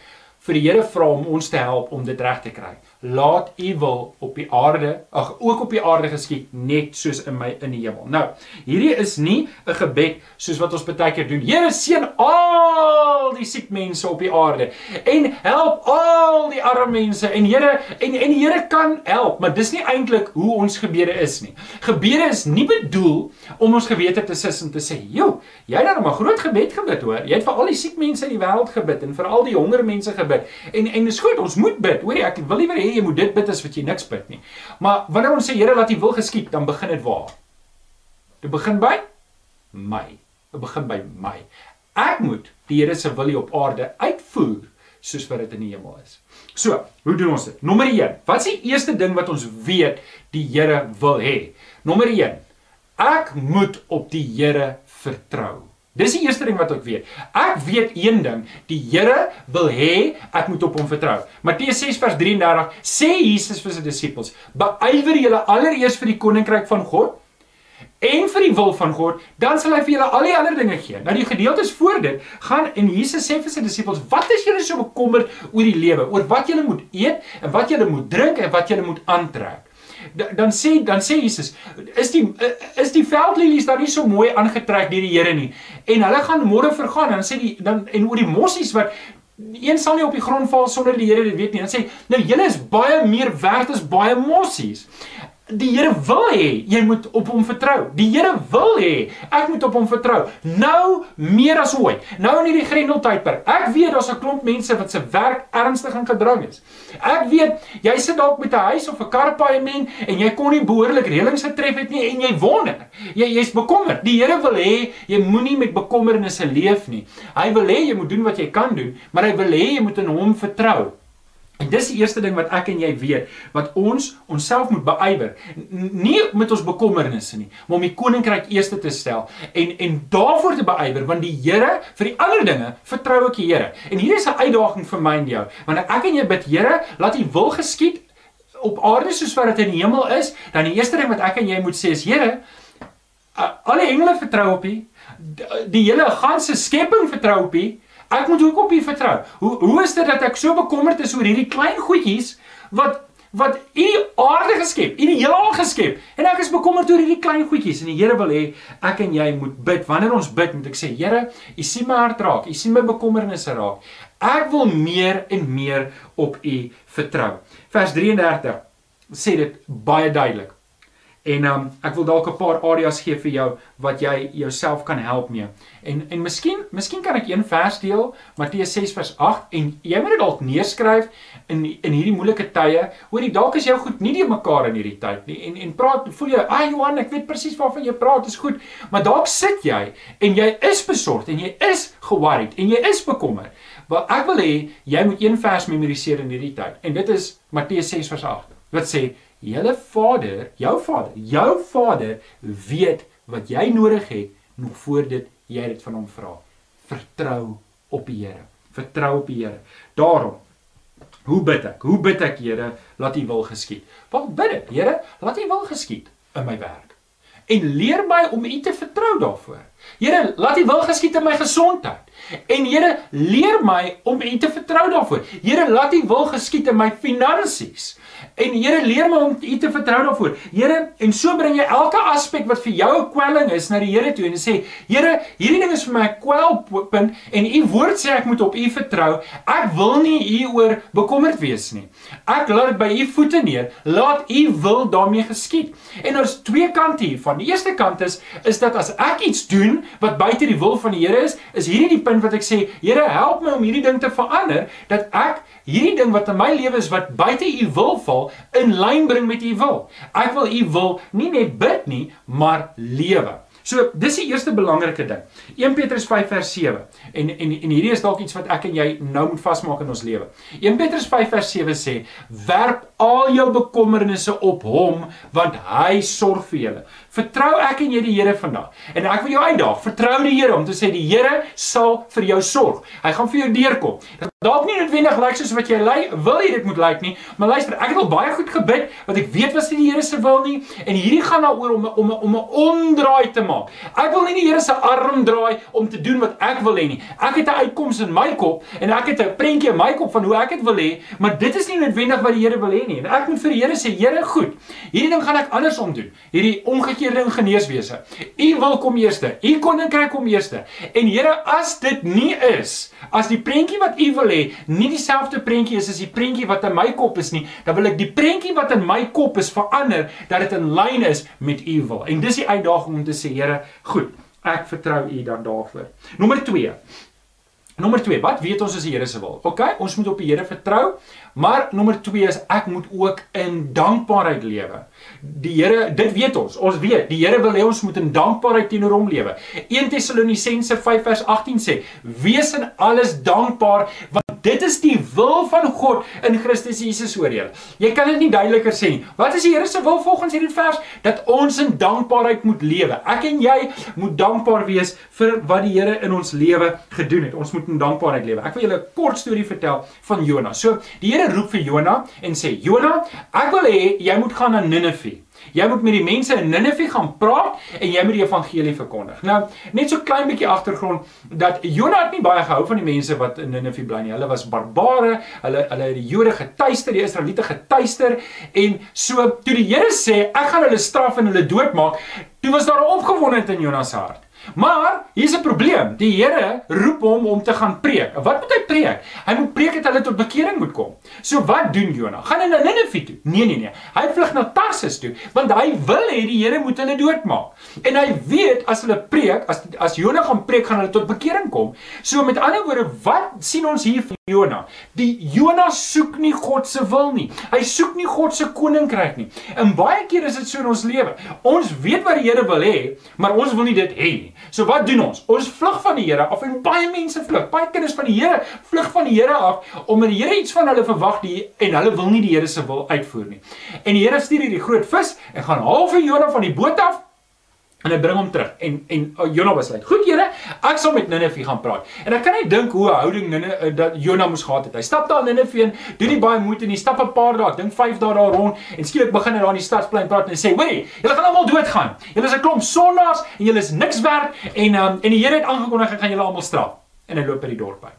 vir die Here vra om ons te help om dit reg te kry laat u wil op die aarde, ag ook op die aarde geskied net soos in my in die hemel. Nou, hierdie is nie 'n gebed soos wat ons baie keer doen. Here seën al die siek mense op die aarde en help al die arme mense en Here en en die Here kan help, maar dis nie eintlik hoe ons gebede is nie. Gebede is nie bedoel om ons gewete te sis en te sê, "Jo, jy het dan 'n groot gebed gebid, hoor. Jy het vir al die siek mense in die wêreld gebid en vir al die honger mense gebid." En en dis goed, ons moet bid. Hoorie, ek wil liewer hê jy moet dit bid as wat jy niks bid nie. Maar wanneer ons sê Here laat U wil geskied, dan begin dit waar? Dit begin by my. Dit begin by my. Ek moet die Here se wil hier op aarde uitvoer soos wat dit in die hemel is. So, hoe doen ons dit? Nommer 1. Wat is die eerste ding wat ons weet die Here wil hê? Nommer 1. Ek moet op die Here vertrou. Dis die eerste ding wat ek weet. Ek weet een ding, die Here wil hê ek moet op hom vertrou. Matteus 6 vers 33 sê Jesus vir sy disippels: "Beywer julle allereers vir die koninkryk van God en vir die wil van God, dan sal hy vir julle al die ander dinge gee." Nou die gedeeltes voor dit gaan en Jesus sê vir sy disippels: "Wat is julle so bekommerd oor die lewe, oor wat julle moet eet en wat julle moet drink en wat julle moet aantrek?" Dan sê dan sê Jesus is die is die veldlelies daar nie so mooi aangetrek deur die Here nie? En hulle gaan môre vergaan dan sê die dan en oor die mossies wat een sal nie op die grond val sonder die Here dit weet nie. Dan sê nou julle is baie meer werd as baie mossies Die Here wil hê jy moet op hom vertrou. Die Here wil hê ek moet op hom vertrou. Nou meer as ooit. Nou in hierdie grendeltydperk. Ek weet daar's 'n klomp mense wat se werk ernstig in gedrang is. Ek weet jy sit dalk met 'n huis of 'n karpaaiement en jy kon nie behoorlik reëlings getref het nie en jy wonder. Jy jy's bekommerd. Die Here wil hê jy moenie met bekommernisse leef nie. Hy wil hê jy moet doen wat jy kan doen, maar hy wil hê jy moet in hom vertrou. En dis die eerste ding wat ek en jy weet, wat ons onsself moet beywer. Nie met ons bekommernisse nie, maar om die koninkryk eerste te stel en en daarvoor te beywer want die Here vir die ander dinge vertrou ek die Here. En hier is 'n uitdaging vir my en jou. Wanneer ek en jy bid, Here, laat U wil geskied op aarde soos wat dit in die hemel is, dan die eerste ding wat ek en jy moet sê is, Here, alle engele vertrou op U. Die hele ganse skepping vertrou op U. Ek moet ook op U vertrou. Hoe hoe is dit dat ek so bekommerd is oor hierdie klein goedjies wat wat U aarde geskep, U die heelal geskep en ek is bekommerd oor hierdie klein goedjies en die Here wil hê ek en jy moet bid. Wanneer ons bid, moet ek sê, Here, U sien my hart raak, U sien my bekommernisse raak. Ek wil meer en meer op U vertrou. Vers 33 sê dit baie duidelik. En um, ek wil dalk 'n paar areas gee vir jou wat jy jouself kan help mee. En en miskien miskien kan ek een vers deel, Matteus 6 vers 8 en jy moet dit dalk neerskryf in in hierdie moeilike tye. Hoorie, dalk is jou goed nie die mekaar in hierdie tyd nie. En en praat voel jy, "Ag Johan, ek weet presies waarvan jy praat, is goed." Maar dalk sit jy en jy is besorgd en jy is worried en jy is bekommerd. Maar ek wil hê jy moet een vers memoriseer in hierdie tyd. En dit is Matteus 6 vers 8. Wat sê Julle Vader, jou Vader, jou Vader weet wat jy nodig het nog voor dit jy dit van hom vra. Vertrou op die Here. Vertrou op die Here. Daarom Hoe bid ek? Hoe bid ek, Here, laat U wil geskied? Wat bid ek? Here, laat U wil geskied in my werk. En leer my om U te vertrou daarvoor. Here, laat U wil geskied in my gesondheid. En Here, leer my om U te vertrou daarvoor. Here, laat U wil geskied in my finansies. En Here leer my om U te vertrou daarvoor. Here, en so bring jy elke aspek wat vir jou 'n kwelling is na die Here toe en sê, Here, hierdie ding is vir my 'n kwelpunt en U woord sê ek moet op U vertrou. Ek wil nie U oor bekommerd wees nie. Ek laat dit by U voete neer. Laat U wil daarmee geskied. En daar's twee kante hiervan. Die eerste kant is is dat as ek iets doen wat buite die wil van die Here is, is hierdie die punt wat ek sê, Here, help my om hierdie ding te verander dat ek hierdie ding wat in my lewe is wat buite U wil val in lyn bring met U wil. Ek wil U wil nie net bid nie, maar lewe. So, dis die eerste belangrike ding. 1 Petrus 5 vers 7. En en en hierdie is dalk iets wat ek en jy nou moet vasmaak in ons lewe. 1 Petrus 5 vers 7 sê: "Werp al jou bekommernisse op hom, want hy sorg vir julle." Vertrou ek en jy die Here vandag. En ek wil jou uitdaag, vertrou die Here om te sê die Here sal vir jou sorg. Hy gaan vir jou deurkom. Dit dalk nie noodwendig lyk soos wat jy ly, wil jy dit moet lyk nie, maar luister, ek het al baie goed gebid want ek weet wat die Here se wil nie en hierdie gaan daaroor om om om 'n omdraai te maak. Ek wil nie die Here se arm draai om te doen wat ek wil hê nie. Ek het 'n uitkoms in my kop en ek het 'n prentjie in my kop van hoe ek dit wil hê, maar dit is nie noodwendig wat die Here wil hê nie. En ek moet vir die Here sê, Here, goed. Hierdie ding gaan ek andersom doen. Hierdie omgekeerde omgekeerde in geneeswese. U wil kom eerste. U koninkryk kom eerste. En Here, as dit nie is, as die prentjie wat U wil hê, nie dieselfde prentjie is as die prentjie wat in my kop is nie, dan wil ek die prentjie wat in my kop is verander dat dit in lyn is met U wil. En dis die uitdaging om te sê, Here, goed, ek vertrou U dan daarvoor. Nommer 2. Nommer 2, wat weet ons is die Here se wil? OK, ons moet op die Here vertrou, maar nommer 2 is ek moet ook in dankbaarheid lewe. Die Here, dit weet ons. Ons weet, die Here wil hê ons moet in dankbaarheid teenoor hom lewe. 1 Tessalonisense 5 vers 18 sê: "Wees in alles dankbaar, dit is die wil van God in Christus Jesus oor julle." Jy kan dit nie duideliker sê nie. Wat is die Here se wil volgens hierdie vers? Dat ons in dankbaarheid moet lewe. Ek en jy moet dankbaar wees vir wat die Here in ons lewe gedoen het. Ons moet in dankbaarheid lewe. Ek wil julle 'n kort storie vertel van Jona. So, die Here roep vir Jona en sê: "Jona, ek wil hê jy moet gaan na Ninive Jy moet met die mense in Ninive gaan praat en jy moet die evangelie verkondig. Nou, net so klein bietjie agtergrond dat Jonah het nie baie gehou van die mense wat in Ninive bly nie. Hulle was barbare. Hulle hulle het die Jode getuister, die Israeliete getuister en so toe die Here sê ek gaan hulle straf en hulle doodmaak, toe was daar 'n opgewondenheid in Jonah se hart. Maar hier's 'n probleem. Die Here roep hom om te gaan preek. Wat moet hy preek? Hy moet preek dat hulle tot bekering moet kom. So wat doen Jona? Gaan hy na Ninive toe? Nee nee nee. Hy vlug na Tarsus toe want hy wil hê die Here moet hulle doodmaak. En hy weet as hulle preek, as as Jona gaan preek, gaan hulle tot bekering kom. So met ander woorde, wat sien ons hier van Jona? Die Jona soek nie God se wil nie. Hy soek nie God se koninkryk nie. En baie keer is dit so in ons lewe. Ons weet wat die Here wil hê, maar ons wil nie dit hê nie. So wat doen ons? Ons vlug van die Here af en baie mense vlug. Baie kinders van die Here vlug van die Here af omdat die Here iets van hulle verwag die en hulle wil nie die Here se wil uitvoer nie. En die Here stuur hierdie groot vis en gaan haal vir Jonah van die boot af en hy bring hom terug. En en uh, Jonah besluit, "Goed Here, ek sal met Ninive gaan praat." En ek kan net dink hoe 'n houding Ninive uh, dat Jonah moes gehad het. Hy stap daar in Ninive en doen nie baie moeite nie. Stap 'n paar dae, ek dink 5 dae daar rond en skielik begin hy daar in die stadsplein praat en sê, "Wee, julle gaan almal doodgaan. Julle is 'n klomp sondaars en julle is niks werd en um, en die Here het aangekondig ek gaan julle almal straf." En hy loop by die dorp by.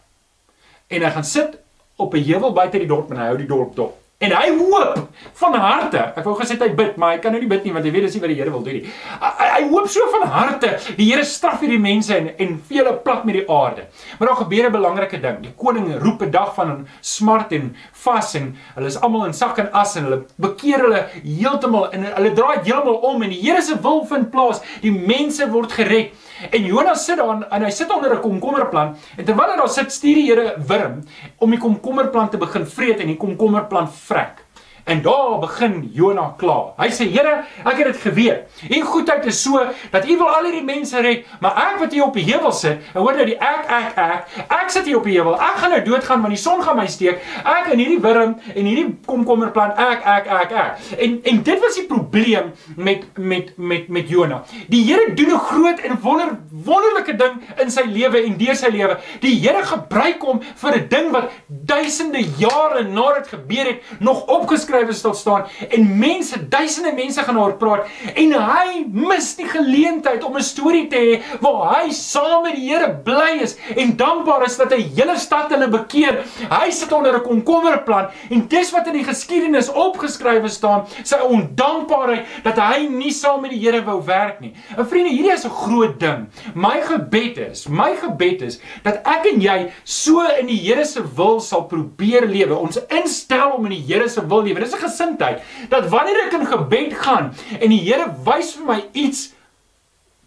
En hy gaan sit op 'n heuwel buite die dorp en hy hou die dorp dop. En hy hoop van harte. Ek wou gesê hy bid, maar hy kan nou nie bid nie want hy weet dis nie wat die Here wil doen nie. Hy, hy hoop so van harte die Here straf hierdie mense en en vee hulle plat met die aarde. Maar daar gebeur 'n belangrike ding. Die koning roep 'n dag van smart en vas en hulle is almal in sak en as en hulle bekeer hulle heeltemal en hulle draai heeltemal om en die Here se wil vind plaas. Die mense word gered. En Jonas sit daar en hy sit onder 'n komkommerplant en terwyl hy daar sit, stuur die Here wurm om die komkommerplant te begin vreet en die komkommerplant vrek. En daar begin Jona kla. Hy sê: "Here, ek het dit geweet. U goedheid is so dat U wil al hierdie mense red, maar ek wat hier op die heuwel sit, en hoor nou die ek ek ek, ek sit hier op die heuwel. Ek gaan nou doodgaan want die son gaan my steek. Ek en hierdie wurm en hierdie komkommerplant, ek ek ek ek." En en dit was die probleem met met met met Jona. Die Here doen 'n groot en wonder wonderlike ding in sy lewe en deur sy lewe. Die Here gebruik hom vir 'n ding wat duisende jare nadat dit gebeur het nog opgeskryf skrywe sal staan en mense, duisende mense gaan oor praat en hy mis die geleentheid om 'n storie te hê waar hy saam met die Here bly is en dankbaar is dat hy hele stad hulle bekeer. Hy sit onder 'n komkommerplant en dis wat in die geskiedenis opgeskrywe staan, sy ondankbaarheid dat hy nie saam met die Here wou werk nie. En vriende, hierdie is 'n groot ding. My gebed is, my gebed is dat ek en jy so in die Here se wil sal probeer lewe. Ons instel om in die Here se wil lewe. Dis 'n gesindheid dat wanneer ek in gebed gaan en die Here wys vir my iets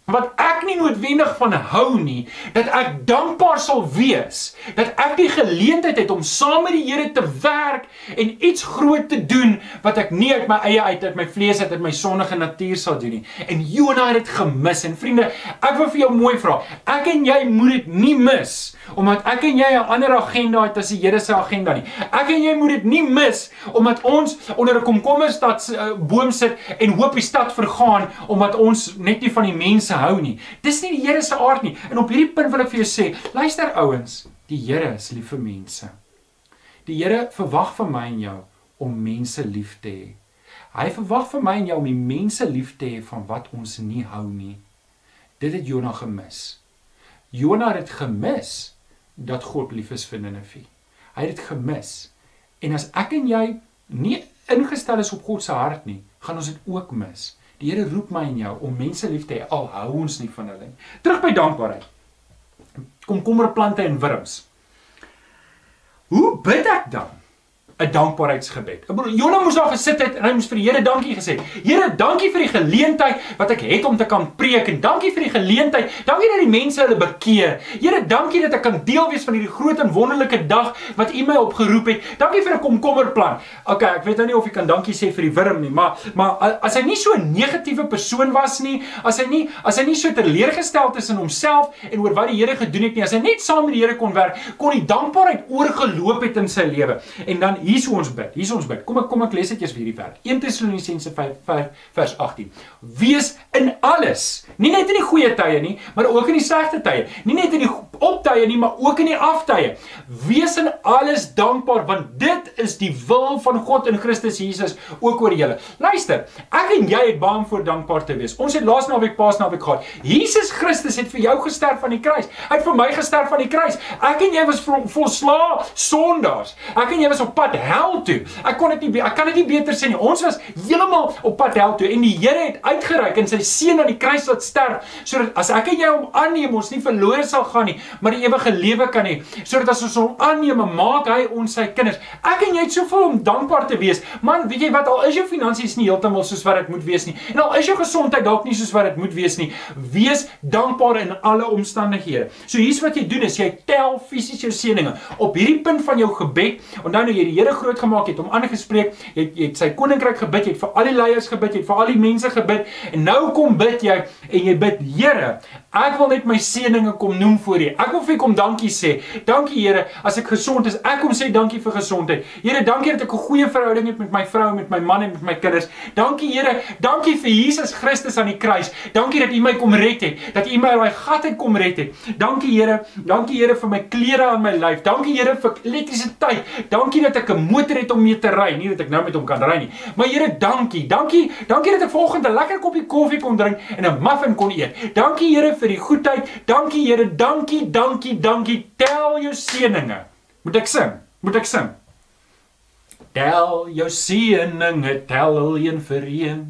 wat ek nie noodwendig van hou nie, dat ek dankbaar sal wees dat ek die geleentheid het om saam met die Here te werk en iets groot te doen wat ek nie uit my eie uit uit my vlees uit uit my sondige natuur sal doen nie. En Jonah het dit gemis en vriende, ek wil vir jou mooi vra. Ek en jy moet dit nie mis omdat ek en jy 'n ander agenda het as die Here se agenda nie. Ek en jy moet dit nie mis omdat ons onder 'n komkommerstad uh, boom sit en hoop die stad vergaan omdat ons net nie van die mense hou nie. Dis nie die Here se aard nie. En op hierdie punt wil ek vir jou sê, luister ouens, die Here is lief vir mense. Die Here verwag van my en jou om mense lief te hê. Hy verwag van my en jou om die mense lief te hê van wat ons nie hou nie. Dit het Jonah gemis. Jonah het gemis dat God lief is vir Ninive. Hy het dit gemis. En as ek en jy nie ingestel is op God se hart nie, gaan ons dit ook mis. Die Here roep my en jou om mense lief te hê al hou ons nie van hulle nie. Terug by dankbaarheid. Komkommerplante en wurms. Hoe bid ek dan? 'n dankbaarheidsgebed. Jonah moes daar gesit het en hy moes vir die Here dankie gesê. Here, dankie vir die geleentheid wat ek het om te kan preek en dankie vir die geleentheid. Dankie dat die mense hulle bekeer. Here, dankie dat ek kan deel wees van hierdie groot en wonderlike dag wat U my opgeroep het. Dankie vir 'n komkommerplan. OK, ek weet nou nie of jy kan dankie sê vir die wurm nie, maar maar as hy nie so 'n negatiewe persoon was nie, as hy nie as hy nie so teleurgesteld is in homself en oor wat die Here gedoen het nie, as hy net saam met die Here kon werk, kon die dankbaarheid oorgeloop het in sy lewe. En dan hier's hoe ons bid. Hier's ons bid. Kom ek kom ek lees dit eers vir hierdie vers. 1 Tessalonisense 5 vers 18. Wees in alles, nie net in die goeie tye nie, maar ook in die slegte tye. Nie net in die optye nie, maar ook in die aftye. Wees in alles dankbaar want dit is die wil van God in Christus Jesus ook oor julle. Luister, ek en jy het baie om voor dankbaar te wees. Ons het laas naweek Paasnaweek gehad. Jesus Christus het vir jou gesterf aan die kruis. Hy het vir my gesterf aan die kruis. Ek en jy was vol, volslaa sondaars. Ek en jy was op pad hel toe. Ek kon dit nie ek kan dit nie beter sê nie. Ons was heeltemal op pad hel toe en die Here het uitgereik en sy seun aan die kruis laat sterf sodat as ek en jy hom aanneem, ons nie verlore sal gaan nie, maar die ewige lewe kan hê. Sodat as ons hom aanneem, maak hy ons sy kinders. Ek en jy het soveel om dankbaar te wees. Man, weet jy wat al is jou finansies nie heeltemal soos wat dit moet wees nie. En al is jou gesondheid dalk nie soos wat dit moet wees nie, wees dankbaar in alle omstandighede. So hier's wat jy doen is jy tel fisies jou seënings op hierdie punt van jou gebed. Onthou nou jy die Here groot gemaak het, hom aangespreek, jy het, jy het sy koninkryk gebid, jy het vir al die leiers gebid, jy het vir al die mense gebid. En nou kom bid jy en jy bid Here, ek wil net my seënings kom noem voor U. Ek wil vir U kom dankie sê. Dankie Here as ek gesond is. Ek kom sê dankie vir gesondheid. Here, dankie dat ek 'n goeie verhouding het met my vrou, met my man en met my kinders. Dankie Here, dankie vir Jesus Christus aan die kruis. Dankie dat U my kom red het, dat U my uit daai gat uit kom red het. Dankie Here, dankie Here vir my klere aan my lyf. Dankie Here vir elektrisiteit. Dankie dat ek 'n motor het om mee te ry, nie dat ek nou met hom kan ry nie. Maar Here, dankie. Dankie, dankie dat ek vanoggend 'n lekker koppie koffie kon drink en 'n muffin kon eet. Dankie Here vir die goedheid. Dankie Here, dankie, dankie, dankie. Tel jou seëninge. Moet ek sing? Moet ek sing? Tel jou seëninge, tel een vir een.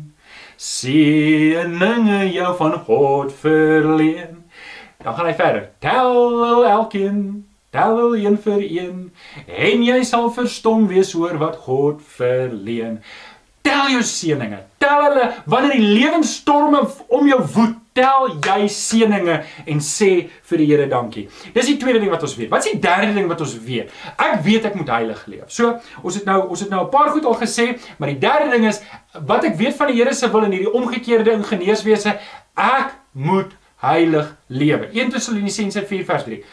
Seëninge jou van God verleen. Dan gaan hy verder. Tel elkeen, tel een vir een. En jy sal verstom wees oor wat God verleen. Tel jou seëninge. Tel hulle wanneer die lewensstorme om jou woed tel jy seëninge en sê vir die Here dankie. Dis die tweede ding wat ons weet. Wat is die derde ding wat ons weet? Ek weet ek moet heilig leef. So, ons het nou ons het nou 'n paar goed al gesê, maar die derde ding is wat ek weet van die Here se wil in hierdie omgekeerde in geneeswese, ek moet heilig lewe. 1 Tessalonisense 4 vers 3.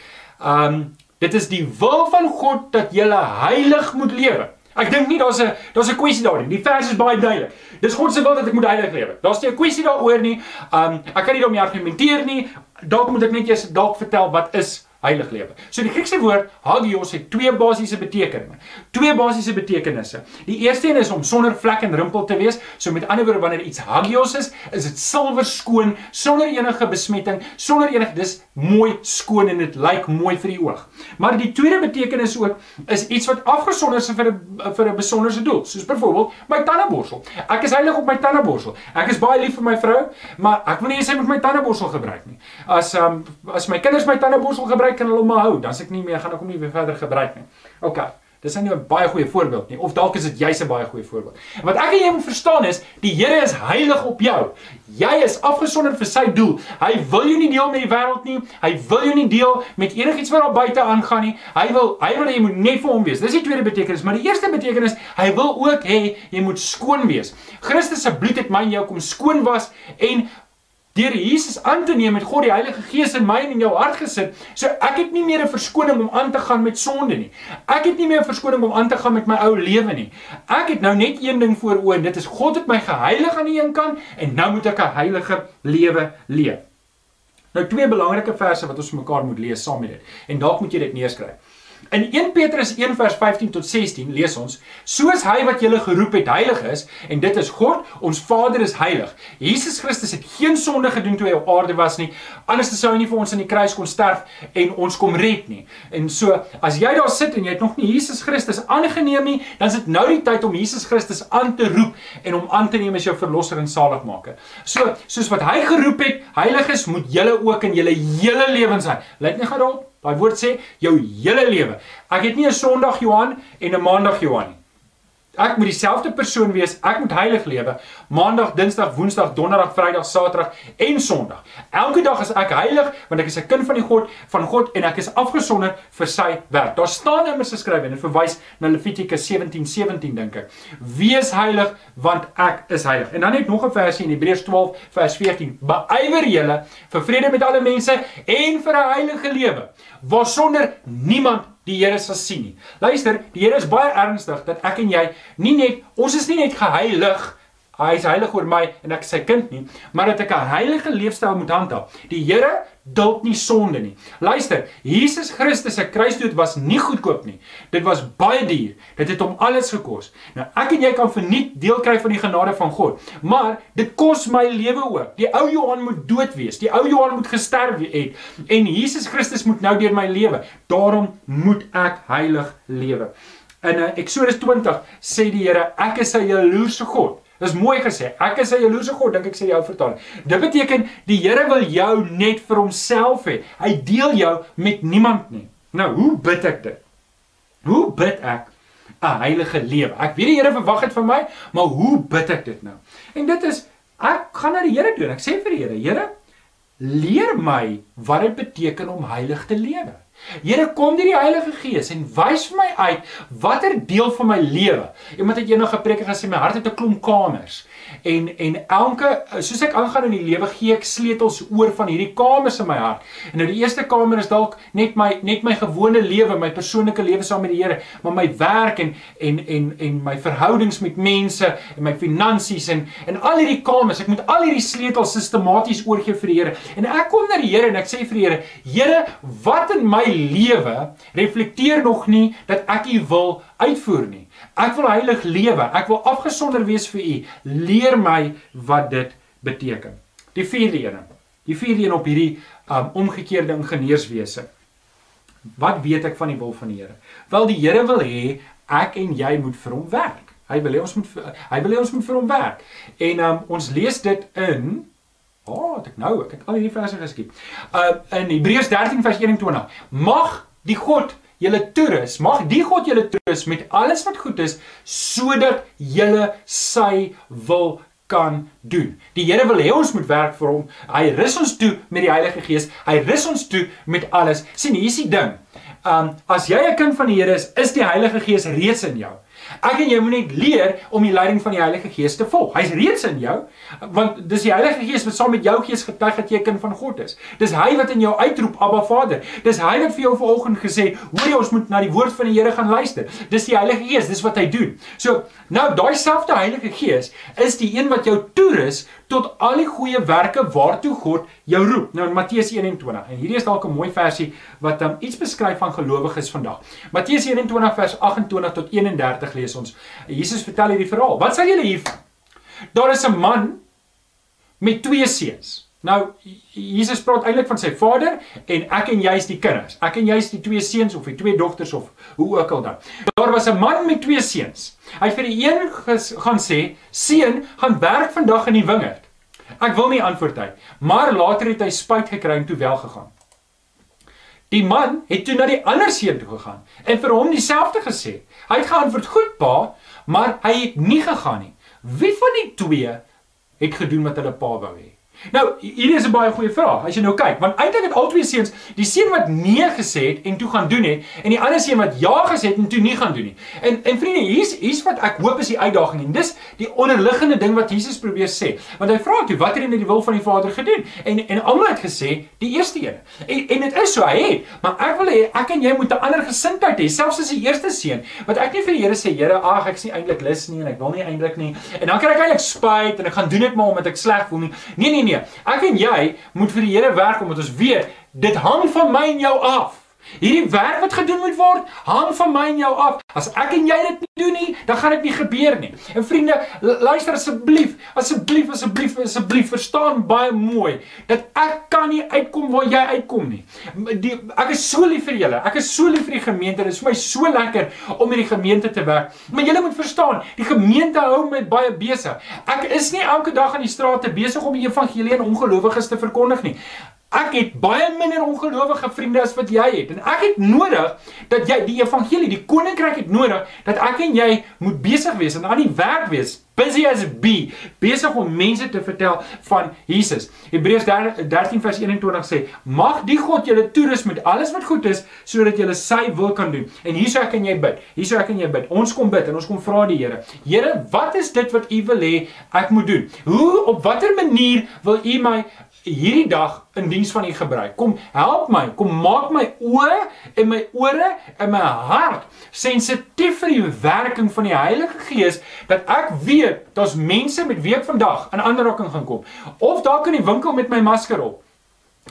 Um dit is die wil van God dat jy heilig moet lewe. Ek dink nie daar's 'n daar's 'n kwessie daarin. Die vers is baie duidelik. Dis God se wil dat ek moet heilig lewe. Daar's nie 'n kwessie daaroor nie. Um ek kan nie daarmee argumenteer nie. Dalk moet ek net eers dalk vertel wat is heilig lewe. So die Griekse woord hagios het twee basiese betekenisse. Twee basiese betekenisse. Die eerste een is om sonder vlek en rimpel te wees. So met ander woorde wanneer iets hagios is, is dit silwer skoon, sonder enige besmetting, sonder enige dis mooi skoon en dit lyk mooi vir die oog. Maar die tweede betekenis ook is iets wat afgesonder is vir 'n vir 'n besonderse doel. Soos byvoorbeeld my tandeborsel. Ek is heilig op my tandeborsel. Ek is baie lief vir my vrou, maar ek wil nie sy moet my tandeborsel gebruik nie. As um as my kinders my tandeborsel gebruik gebruik kan hulle hom hou, dan s'ek nie meer gaan ek hom nie weer verder gebruik nie. OK. Dis nou 'n baie goeie voorbeeld nie of dalk is dit jy's 'n baie goeie voorbeeld. Wat ek en jy moet verstaan is, die Here is heilig op jou. Jy is afgesonder vir sy doel. Hy wil jou nie deel met die wêreld nie. Hy wil jou nie deel met enigiets wat daar buite aangaan nie. Hy wil hy wil jy moet net vir hom wees. Dis die tweede betekenis, maar die eerste betekenis, hy wil ook hê jy moet skoon wees. Christus se bloed het my en jou kom skoon was en deur Jesus aan te neem met God die Heilige Gees in my en in jou hart gesit. So ek het nie meer 'n verskoning om aan te gaan met sonde nie. Ek het nie meer 'n verskoning om aan te gaan met my ou lewe nie. Ek het nou net een ding voor oë en dit is God het my geheilig aan die een kant en nou moet ek 'n heilige lewe leef. Nou twee belangrike verse wat ons mekaar moet lees saam met dit. En dalk moet jy dit neerskryf. In 1 Petrus 1 vers 15 tot 16 lees ons: Soos hy wat julle geroep het heilig is, en dit is God, ons Vader is heilig. Jesus Christus het geen sonde gedoen toe hy op aarde was nie, anders sou hy nie vir ons aan die kruis kon sterf en ons kom red nie. En so, as jy daar sit en jy het nog nie Jesus Christus aangeneem nie, dan is dit nou die tyd om Jesus Christus aan te roep en hom aan te neem as jou verlosser en saligmaker. So, soos wat hy geroep het, heilig is, moet julle ook in julle hele lewens sein. Lyk net gou daarop Daai woord sê jou hele lewe. Ek het nie 'n Sondag Johan en 'n Maandag Johan nie. Ek moet dieselfde persoon wees. Ek moet heilig lewe. Maandag, Dinsdag, Woensdag, Donderdag, Vrydag, Saterdag en Sondag. Elke dag is ek heilig want ek is 'n kind van die God, van God en ek is afgesonder vir sy werk. Daar staan immers geskrywe en dit verwys na Levitikus 17:17 17, dink ek. Wees heilig want ek is heilig. En dan net nog 'n versie in Hebreërs 12 vers 14. Beywer julle vir vrede met alle mense en vir 'n heilige lewe waarsonder niemand die Here sal sien nie. Luister, die Here is baie ernstig dat ek en jy nie net ons is nie net geheilig Hy is heilig oor my en ek is sy kind nie, maar dat ek 'n heilige leefstyl moet handhaaf. Die Here duld nie sonde nie. Luister, Jesus Christus se kruisdood was nie goedkoop nie. Dit was baie duur. Dit het hom alles gekos. Nou ek en jy kan verniet deel kry van die genade van God, maar dit kos my lewe ook. Die ou Johan moet dood wees. Die ou Johan moet gesterf het en Jesus Christus moet nou deur my lewe. Daarom moet ek heilig lewe. In Eksodus 20 sê die Here, ek is 'n jaloerse God. Dis mooi gesê. Ek is 'n jaloerse God, dink ek sê die ou vertaling. Dit beteken die Here wil jou net vir homself hê. Hy deel jou met niemand nie. Nou, hoe bid ek dit? Hoe bid ek 'n heilige lewe? Ek weet die Here verwag dit van my, maar hoe bid ek dit nou? En dit is ek gaan na die Here toe en ek sê vir die Here, Here, leer my wat dit beteken om heilig te lewe. Here kom deur die Heilige Gees en wys vir my uit watter deel van my lewe. Iemand het eendag gepreek en gesê my hart het 'n klomp kamers. En en elke soos ek aangaan in die lewe gee ek sleutels oor van hierdie kamers in my hart. En nou die eerste kamer is dalk net my net my gewone lewe, my persoonlike lewe saam met die Here, maar my werk en en en en my verhoudings met mense en my finansies en en al hierdie kamers, ek moet al hierdie sleutels sistematies oorgee vir die Here. En ek kom na die Here en ek sê vir die Here, Here, wat in my lewe reflekteer nog nie dat ek U wil uitvoer nie. Ek wil heilig lewe. Ek wil afgesonder wees vir U. Leer my wat dit beteken. Die vierde een. Die vierde een op hierdie um, omgekeerde ingenieurswese. Wat weet ek van die wil van die Here? Wel die Here wil hê ek en jy moet vir hom werk. Hy wil hê ons moet hy wil hê ons moet vir hom werk. En um, ons lees dit in O, oh, ek nou, ek het al hierdie verse geskiep. Uh in Hebreërs 13 vers 21. Mag die God julle toerus, mag die God julle toerus met alles wat goed is sodat julle sy wil kan doen. Die Here wil hê ons moet werk vir hom. Hy rus ons toe met die Heilige Gees. Hy rus ons toe met alles. sien, hier is die ding. Um as jy 'n kind van die Here is, is die Heilige Gees reeds in jou. Ek en jy moet net leer om die leiding van die Heilige Gees te volg. Hy's reeds in jou, want dis die Heilige Gees wat saam met jou gees getuig dat jy 'n kind van God is. Dis hy wat in jou uitroep Abba Vader. Dis hy wat vir jou vanoggend gesê, hoor jy ons moet na die woord van die Here gaan luister. Dis die Heilige Gees, dis wat hy doen. So, nou daai selfde Heilige Gees is die een wat jou toerus tot al die goeie werke waartoe God jou roep. Nou in Matteus 21. En hierdie is dalk 'n mooi versie wat um, iets beskryf van gelowiges vandag. Matteus 21 vers 28 tot 31 lees ons. Jesus vertel hierdie verhaal. Wat sê julle hier? Daar is 'n man met twee seuns. Nou Jesus praat eintlik van sy vader en ek en jy is die kinders. Ek en jy is die twee seuns of die twee dogters of hoe ook al dan. Daar was 'n man met twee seuns. Hy het vir die een gaan sê: "Seun, gaan werk vandag in die wingerd." Ek wil nie antwoord hy, maar later het hy spyt gekry en toe wel gegaan. Die man het toe na die ander seun toe gegaan en vir hom dieselfde gesê. Hy het geantwoord: "Goed pa, maar hy het nie gegaan nie." Wie van die twee het gedoen wat hulle pa wou hê? Nou, hierdie is 'n baie goeie vraag. As jy nou kyk, want eintlik het albei seuns, die seun wat nee gesê het en toe gaan doen het, en die ander seun wat ja gesê het en toe nie gaan doen nie. En en vriende, hier's hier's wat ek hoop is die uitdaging en dis die onderliggende ding wat Jesus probeer sê. Want hy vra toe, wat het hy met die wil van die Vader gedoen? En en almal het gesê, die eerste een. En en dit is so, hy het, maar ek wil hê ek en jy moet 'n ander gesindheid hê, selfs as die eerste seun. Want ek nie vir die Here sê, Here, ag, ek is nie eintlik lus nie en ek wil nie eintlik nie. En dan kry ek eintlik spyt en ek gaan doen dit maar omdat ek sleg voel nie. Nee, nee, nee. Ek en jy moet vir die Here werk omdat ons weet dit hang van my en jou af. Hierdie werk wat gedoen moet word, hang van my en jou af. As ek en jy dit nie doen nie, dan gaan dit nie gebeur nie. En vriende, luister asseblief, asseblief, asseblief, asseblief, verstaan baie mooi dat ek kan nie uitkom waar jy uitkom nie. Die, ek is so lief vir julle. Ek is so lief vir die gemeente. Dit is vir my so lekker om met die gemeente te werk. Maar julle moet verstaan, die gemeente hou my baie besig. Ek is nie elke dag in die strate besig om die evangelie aan ongelowiges te verkondig nie. Ek het baie minder ongelowige vriende as wat jy het en ek het nodig dat jy die evangelie, die koninkryk het nodig dat ek en jy moet besig wees en aan die werk wees, busy as be, besig om mense te vertel van Jesus. Hebreërs 13 vers 21 sê: "Mag die God julle toerus met alles wat goed is sodat julle sy wil kan doen." En hierso ek en jy bid. Hierso ek en jy bid. Ons kom bid en ons kom vra die Here. Here, wat is dit wat U wil hê ek moet doen? Hoe op watter manier wil U my hierdie dag in diens van U gebruik. Kom help my, kom maak my oë en my ore en my hart sensitief vir die werking van die Heilige Gees dat ek weet daar's mense met wie ek vandag in aanraking gaan kom. Of dalk in die winkel met my masker op.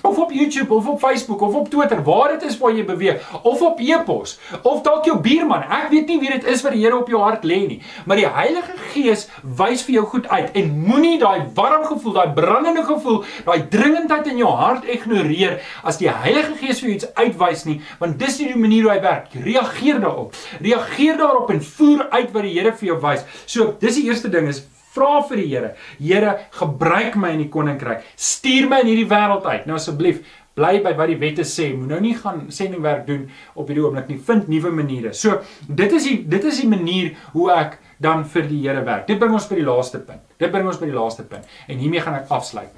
of op YouTube of op Facebook of op Twitter, waar dit is waar jy beweeg, of op e-pos, of dalk jou buurman. Ek weet nie wie dit is wat die Here op jou hart lê nie, maar die Heilige Gees wys vir jou goed uit en moenie daai warm gevoel, daai brandende gevoel, daai dringendheid in jou hart ignoreer as die Heilige Gees vir jou iets uitwys nie, want dis nie die manier hoe hy werk. Reageer daarop. Reageer daarop en voer uit wat die Here vir jou wys. So, dis die eerste ding is vra vir die Here. Here, gebruik my in die koninkryk. Stuur my in hierdie wêreld uit. Nou asseblief, bly by wat die wette sê. Moet nou nie gaan sendingwerk doen op hierdie oomblik nie. Vind nuwe maniere. So, dit is die dit is die manier hoe ek dan vir die Here werk. Dit bring ons by die laaste punt. Dit bring ons by die laaste punt. En hiermee gaan ek afsluit.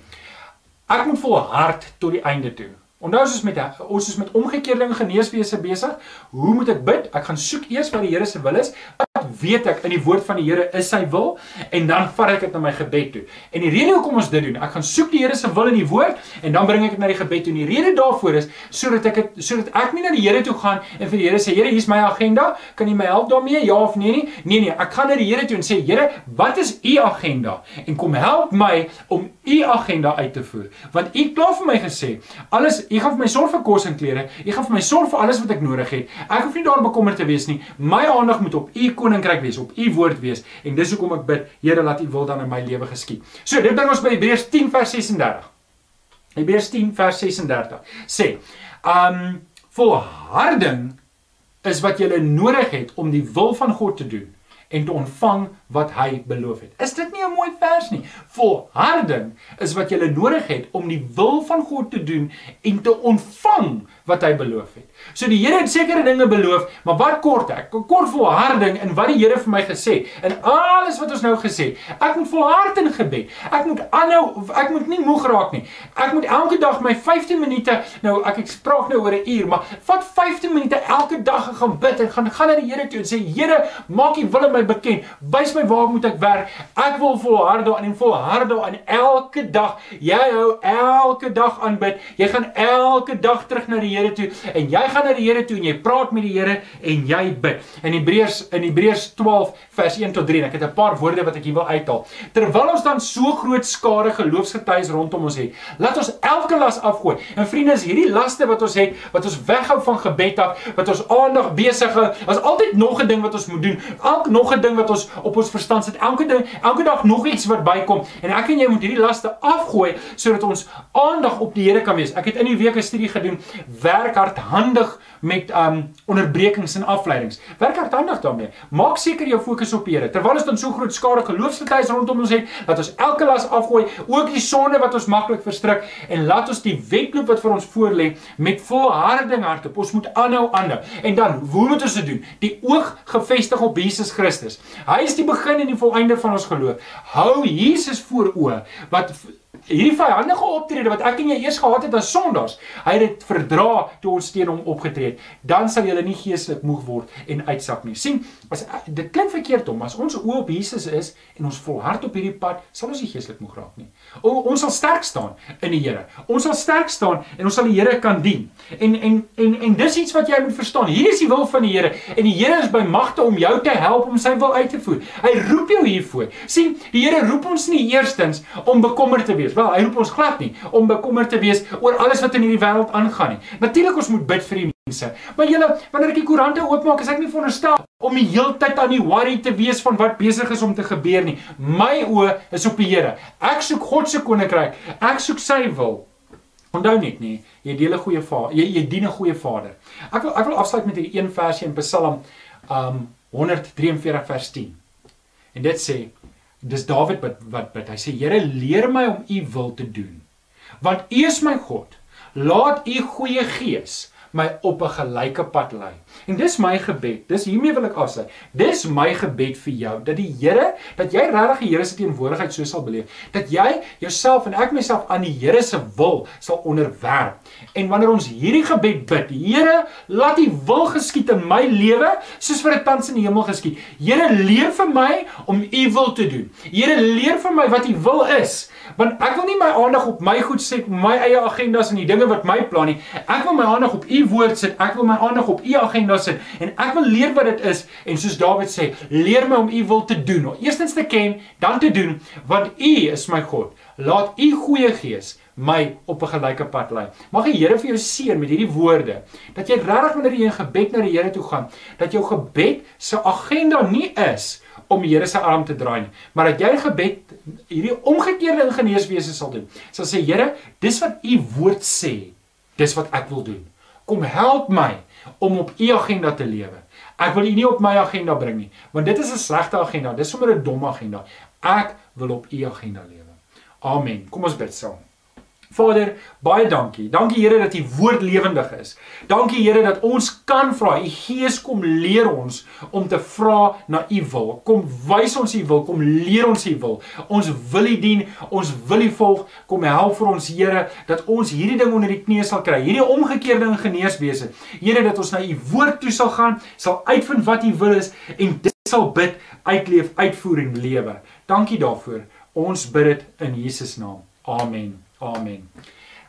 Ek moet volhard tot die einde toe. Onthou ons met ons is met omgekeerde geneeswese besig, hoe moet ek bid? Ek gaan soek eers wat die Here se wil is. Weet ek in die woord van die Here is sy wil en dan vat ek dit na my gebed toe. En die rede hoekom ons dit doen, ek gaan soek die Here se wil in die woord en dan bring ek dit na die gebed toe. En die rede daarvoor is sodat ek het sodat ek nie na die Here toe gaan en vir die Here sê Here, hier's my agenda, kan jy my help daarmee? Ja of nee nie? Nee nee, ek gaan na die Here toe en sê Here, wat is u agenda? En kom help my om u agenda uit te voer. Want u klaar vir my gesê, alles U gaan vir my sorg vir kos en klere. U gaan vir my sorg vir alles wat ek nodig het. Ek hoef nie daaroor bekommerd te wees nie. My aandag moet op U koninkryk wees, op U woord wees. En dis hoekom ek bid, Here, laat U wil dan in my lewe geskied. So, dit bring ons by Hebreërs 10 vers 36. Hebreërs 10 vers 36 sê: "Um volharding is wat jy nodig het om die wil van God te doen." en te ontvang wat hy beloof het. Is dit nie 'n mooi vers nie? Volharding is wat jy nodig het om die wil van God te doen en te ontvang wat hy beloof het. So die Here het sekere dinge beloof, maar wat kort ek? Kort volharding in wat die Here vir my gesê en alles wat ons nou gesê. Ek moet volhard in gebed. Ek moet aanhou, ek moet nie moeg raak nie. Ek moet elke dag my 15 minute, nou ek ek spraak nou oor 'n uur, maar vat 15 minute elke dag gaan bid en gaan gaan na die Here toe en sê Here, maak U wil in my bekend. Wys my waar moet ek werk? Ek wil volhard daarin en volhard daarin elke dag. Jy hou elke dag aanbid. Jy gaan elke dag terug na die Here toe en jy gaan na die Here toe en jy praat met die Here en jy bid. In Hebreërs in Hebreërs 12 vers 1 tot 3 en ek het 'n paar woorde wat ek hier wil uithaal. Terwyl ons dan so groot skare geloofsgetuies rondom ons het, laat ons elke las afgooi. En vriende, is hierdie laste wat ons het, wat ons weghou van gebed af, wat ons aandag besig hou, is altyd nog 'n ding wat ons moet doen. Elk nog 'n ding wat ons op ons verstand sit. Elke ding, elke dag nog iets wat bykom en ek en jy moet hierdie laste afgooi sodat ons aandag op die Here kan wees. Ek het in die week 'n studie gedoen, werk hardhandig met um onderbrekings en afleidings. Werk hardhandig daarmee. Maak seker jou fokus op die Here. Terwyl ons dan so groot skare geloofsgetuies rondom ons het, dat ons elke las afgooi, ook die sonde wat ons maklik verstrik en laat ons die wedloop wat vir ons voorlê met volharding hardop. Ons moet aanhou aanhou. En dan, hoe moet ons dit doen? Die oog gefestig op Jesus Christus. Hy is die begin en die volëinde van ons geloof. Hou Jesus voor oë wat hierdie vyandige optrede wat ek en jy eers gehad het as sondaars, hy het dit verdra toe ons teen hom opgetree het. Dan sal jy nie geestelik moeg word en uitsak nie. sien, as dit klink verkeerd om as ons oë op Jesus is en ons volhard op hierdie pad, sal ons nie geestelik moeg raak nie. O, ons sal sterk staan in die Here. Ons sal sterk staan en ons sal die Here kan dien. En en en en dis iets wat jy moet verstaan. Hier is die wil van die Here en die Here is by magte om jou te help om sy wil uit te voer. Hy roep jou hiervoor. sien, die Here roep ons nie eerstens om bekommerd te wees. Wel, hy roep ons glad nie om bekommerd te wees oor alles wat in hierdie wêreld aangaan nie. Natuurlik ons moet bid vir die mense. Maar julle, wanneer ek die koerante oopmaak, is ek nie veronderstel om die heeltyd aan die worry te wees van wat besig is om te gebeur nie. My oë is op die Here. Ek soek God se koninkryk. Ek soek sy wil. Onthou net nie, jy deel 'n goeie vader. Jy jy dien 'n goeie vader. Ek wil ek wil afsluit met hierdie een versie in Psalm um 143 vers 10. En dit sê dis Dawid wat wat bid. Hy sê Here leer my om u wil te doen. Want u is my God. Laat u goeie gees my op 'n gelyke pad lei. En dis my gebed. Dis hiermee wil ek afsluit. Dis my gebed vir jou dat die Here, dat jy regtig die Here se teenwoordigheid so sal beleef, dat jy jouself en ek myself aan die Here se wil sal onderwerp. En wanneer ons hierdie gebed bid, Here, laat U wil geskied in my lewe soos vir 'n tans in die hemel geskied. Here, leer vir my om U wil te doen. Here, leer vir my wat U wil is, want ek wil nie my aandag op my goed sit, my eie agendas en die dinge wat my plan nie. Ek wil my aandag op U woord sit. Ek wil my aandag op u agenda sit en ek wil leer wat dit is en soos Dawid sê, leer my om u wil te doen. Eerstens te ken, dan te doen, want u is my God. Laat u goeie gees my op 'n gelyke pad lei. Mag die Here vir jou seën met hierdie woorde dat jy regtig wanneer jy in gebed na die Here toe gaan, dat jou gebed se agenda nie is om die Here se arm te draai nie, maar dat jy gebed hierdie omgekeerde ingenieurswese sal doen. Sal sê Here, dis wat u woord sê, dis wat ek wil doen. Kom help my om op u agenda te lewe. Ek wil u nie op my agenda bring nie, want dit is 'n slegte agenda, dis sommer 'n dom agenda. Ek wil op u agenda lewe. Amen. Kom ons bid saam. Vader, baie dankie. Dankie Here dat U woord lewendig is. Dankie Here dat ons kan vra. U Gees kom leer ons om te vra na U wil. Kom wys ons U wil, kom leer ons U wil. Ons wil U dien, ons wil U volg. Kom help vir ons Here dat ons hierdie ding onder die knie sal kry. Hierdie omgekeerde geneeswese. Here dat ons na U woord toe sal gaan, sal uitvind wat U wil is en dit sal bid, uitleef, uitvoer en lewe. Dankie daarvoor. Ons bid dit in Jesus naam. Amen. Amen.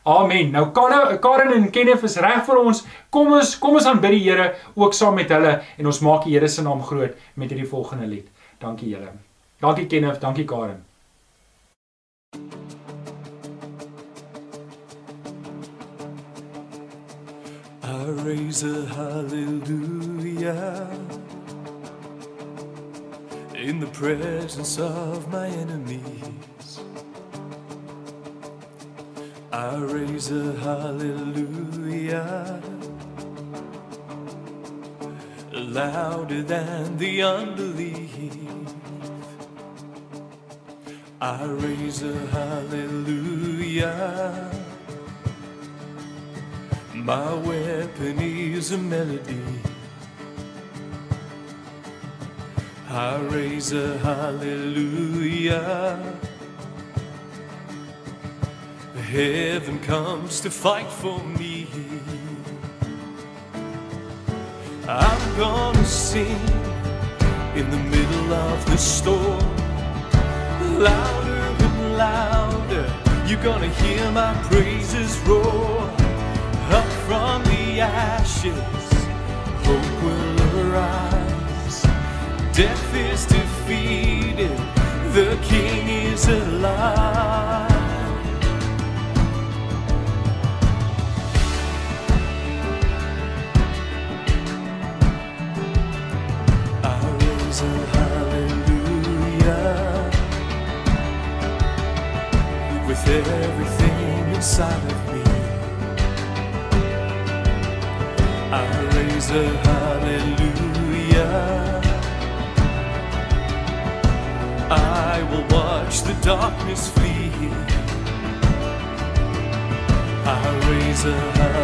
Amen. Nou Karen, en Kenneth is reg vir ons. Kom ons kom ons aanbid die Here ook saam met hulle en ons maak die Here se naam groot met hierdie volgende lied. Dankie julle. Dankie Kenneth, dankie Karen. I raise a hallelujah in the presence of my enemies. I raise a hallelujah louder than the unbelief. I raise a hallelujah. My weapon is a melody. I raise a hallelujah. Heaven comes to fight for me. I'm gonna sing in the middle of the storm. Louder and louder, you're gonna hear my praises roar. Up from the ashes, hope will arise. Death is defeated, the King is alive. Everything inside of me. I raise a hallelujah. I will watch the darkness flee. I raise a hallelujah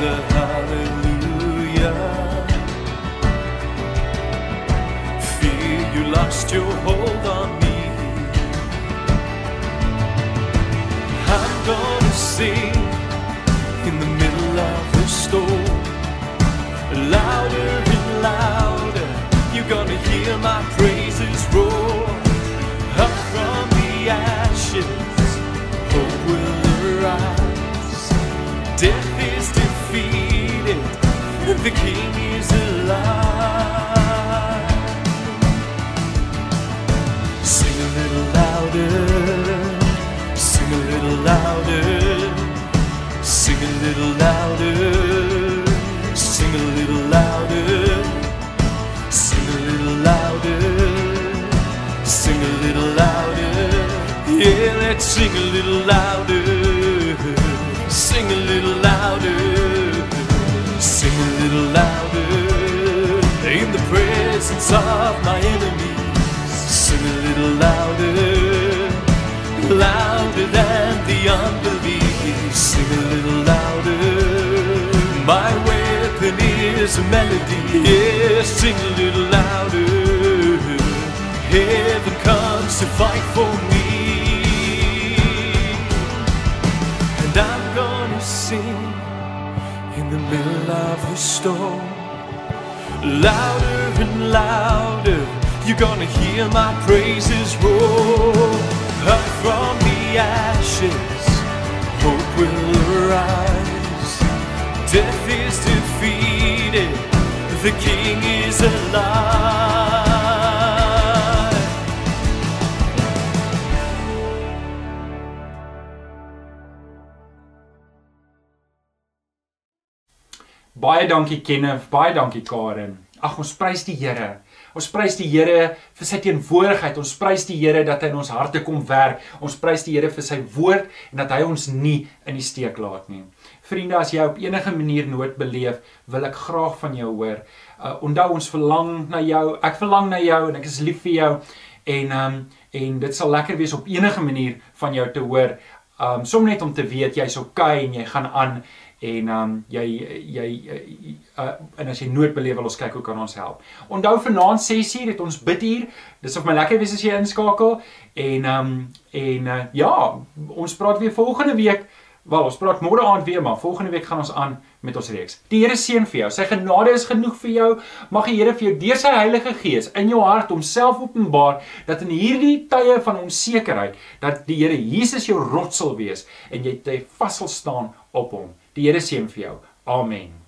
a hallelujah. Fear you lost your hold on me. I'm gonna sing in the middle of the storm. Louder and louder, you're gonna hear my praises the King is alive. Sing a little louder, sing a little louder, sing a little louder, sing a little louder, sing a little louder. Sing a little louder. Yeah, let's sing a little louder. Sing a little louder. Presence of my enemies. Sing a little louder. Louder than the unbelief. Sing a little louder. My weapon is a melody. Yeah, sing a little louder. Heaven comes to fight for me. And I'm gonna sing in the middle of the storm. Louder and louder, you're gonna hear my praises roar. Up from the ashes, hope will arise. Death is defeated. defeated, the King is alive. Baie dankie Kenneth, baie dankie Karen. Ag ons prys die Here. Ons prys die Here vir sy teenwoordigheid. Ons prys die Here dat hy in ons harte kom werk. Ons prys die Here vir sy woord en dat hy ons nie in die steek laat nie. Vriende, as jy op enige manier nood beleef, wil ek graag van jou hoor. Uh onthou ons verlang na jou. Ek verlang na jou en ek is lief vir jou en um en dit sal lekker wees op enige manier van jou te hoor. Um som net om te weet jy's okay en jy gaan aan en um jy jy uh, en as jy nood beleef wil ons kyk hoe kan ons help. Onthou vanaand 6uur het ons biduur. Dis of my lekker wees as jy inskakel en um en uh, ja, ons praat weer volgende week. Wel, ons praat môre aand weer, maar volgende week gaan ons aan met ons reeks. Die Here seën vir jou. Sy genade is genoeg vir jou. Mag die Here vir jou deur sy Heilige Gees in jou hart homself openbaar dat in hierdie tye van onsekerheid dat die Here Jesus jou rots sal wees en jy te vas sal staan op hom. Die Here seën vir jou. Amen.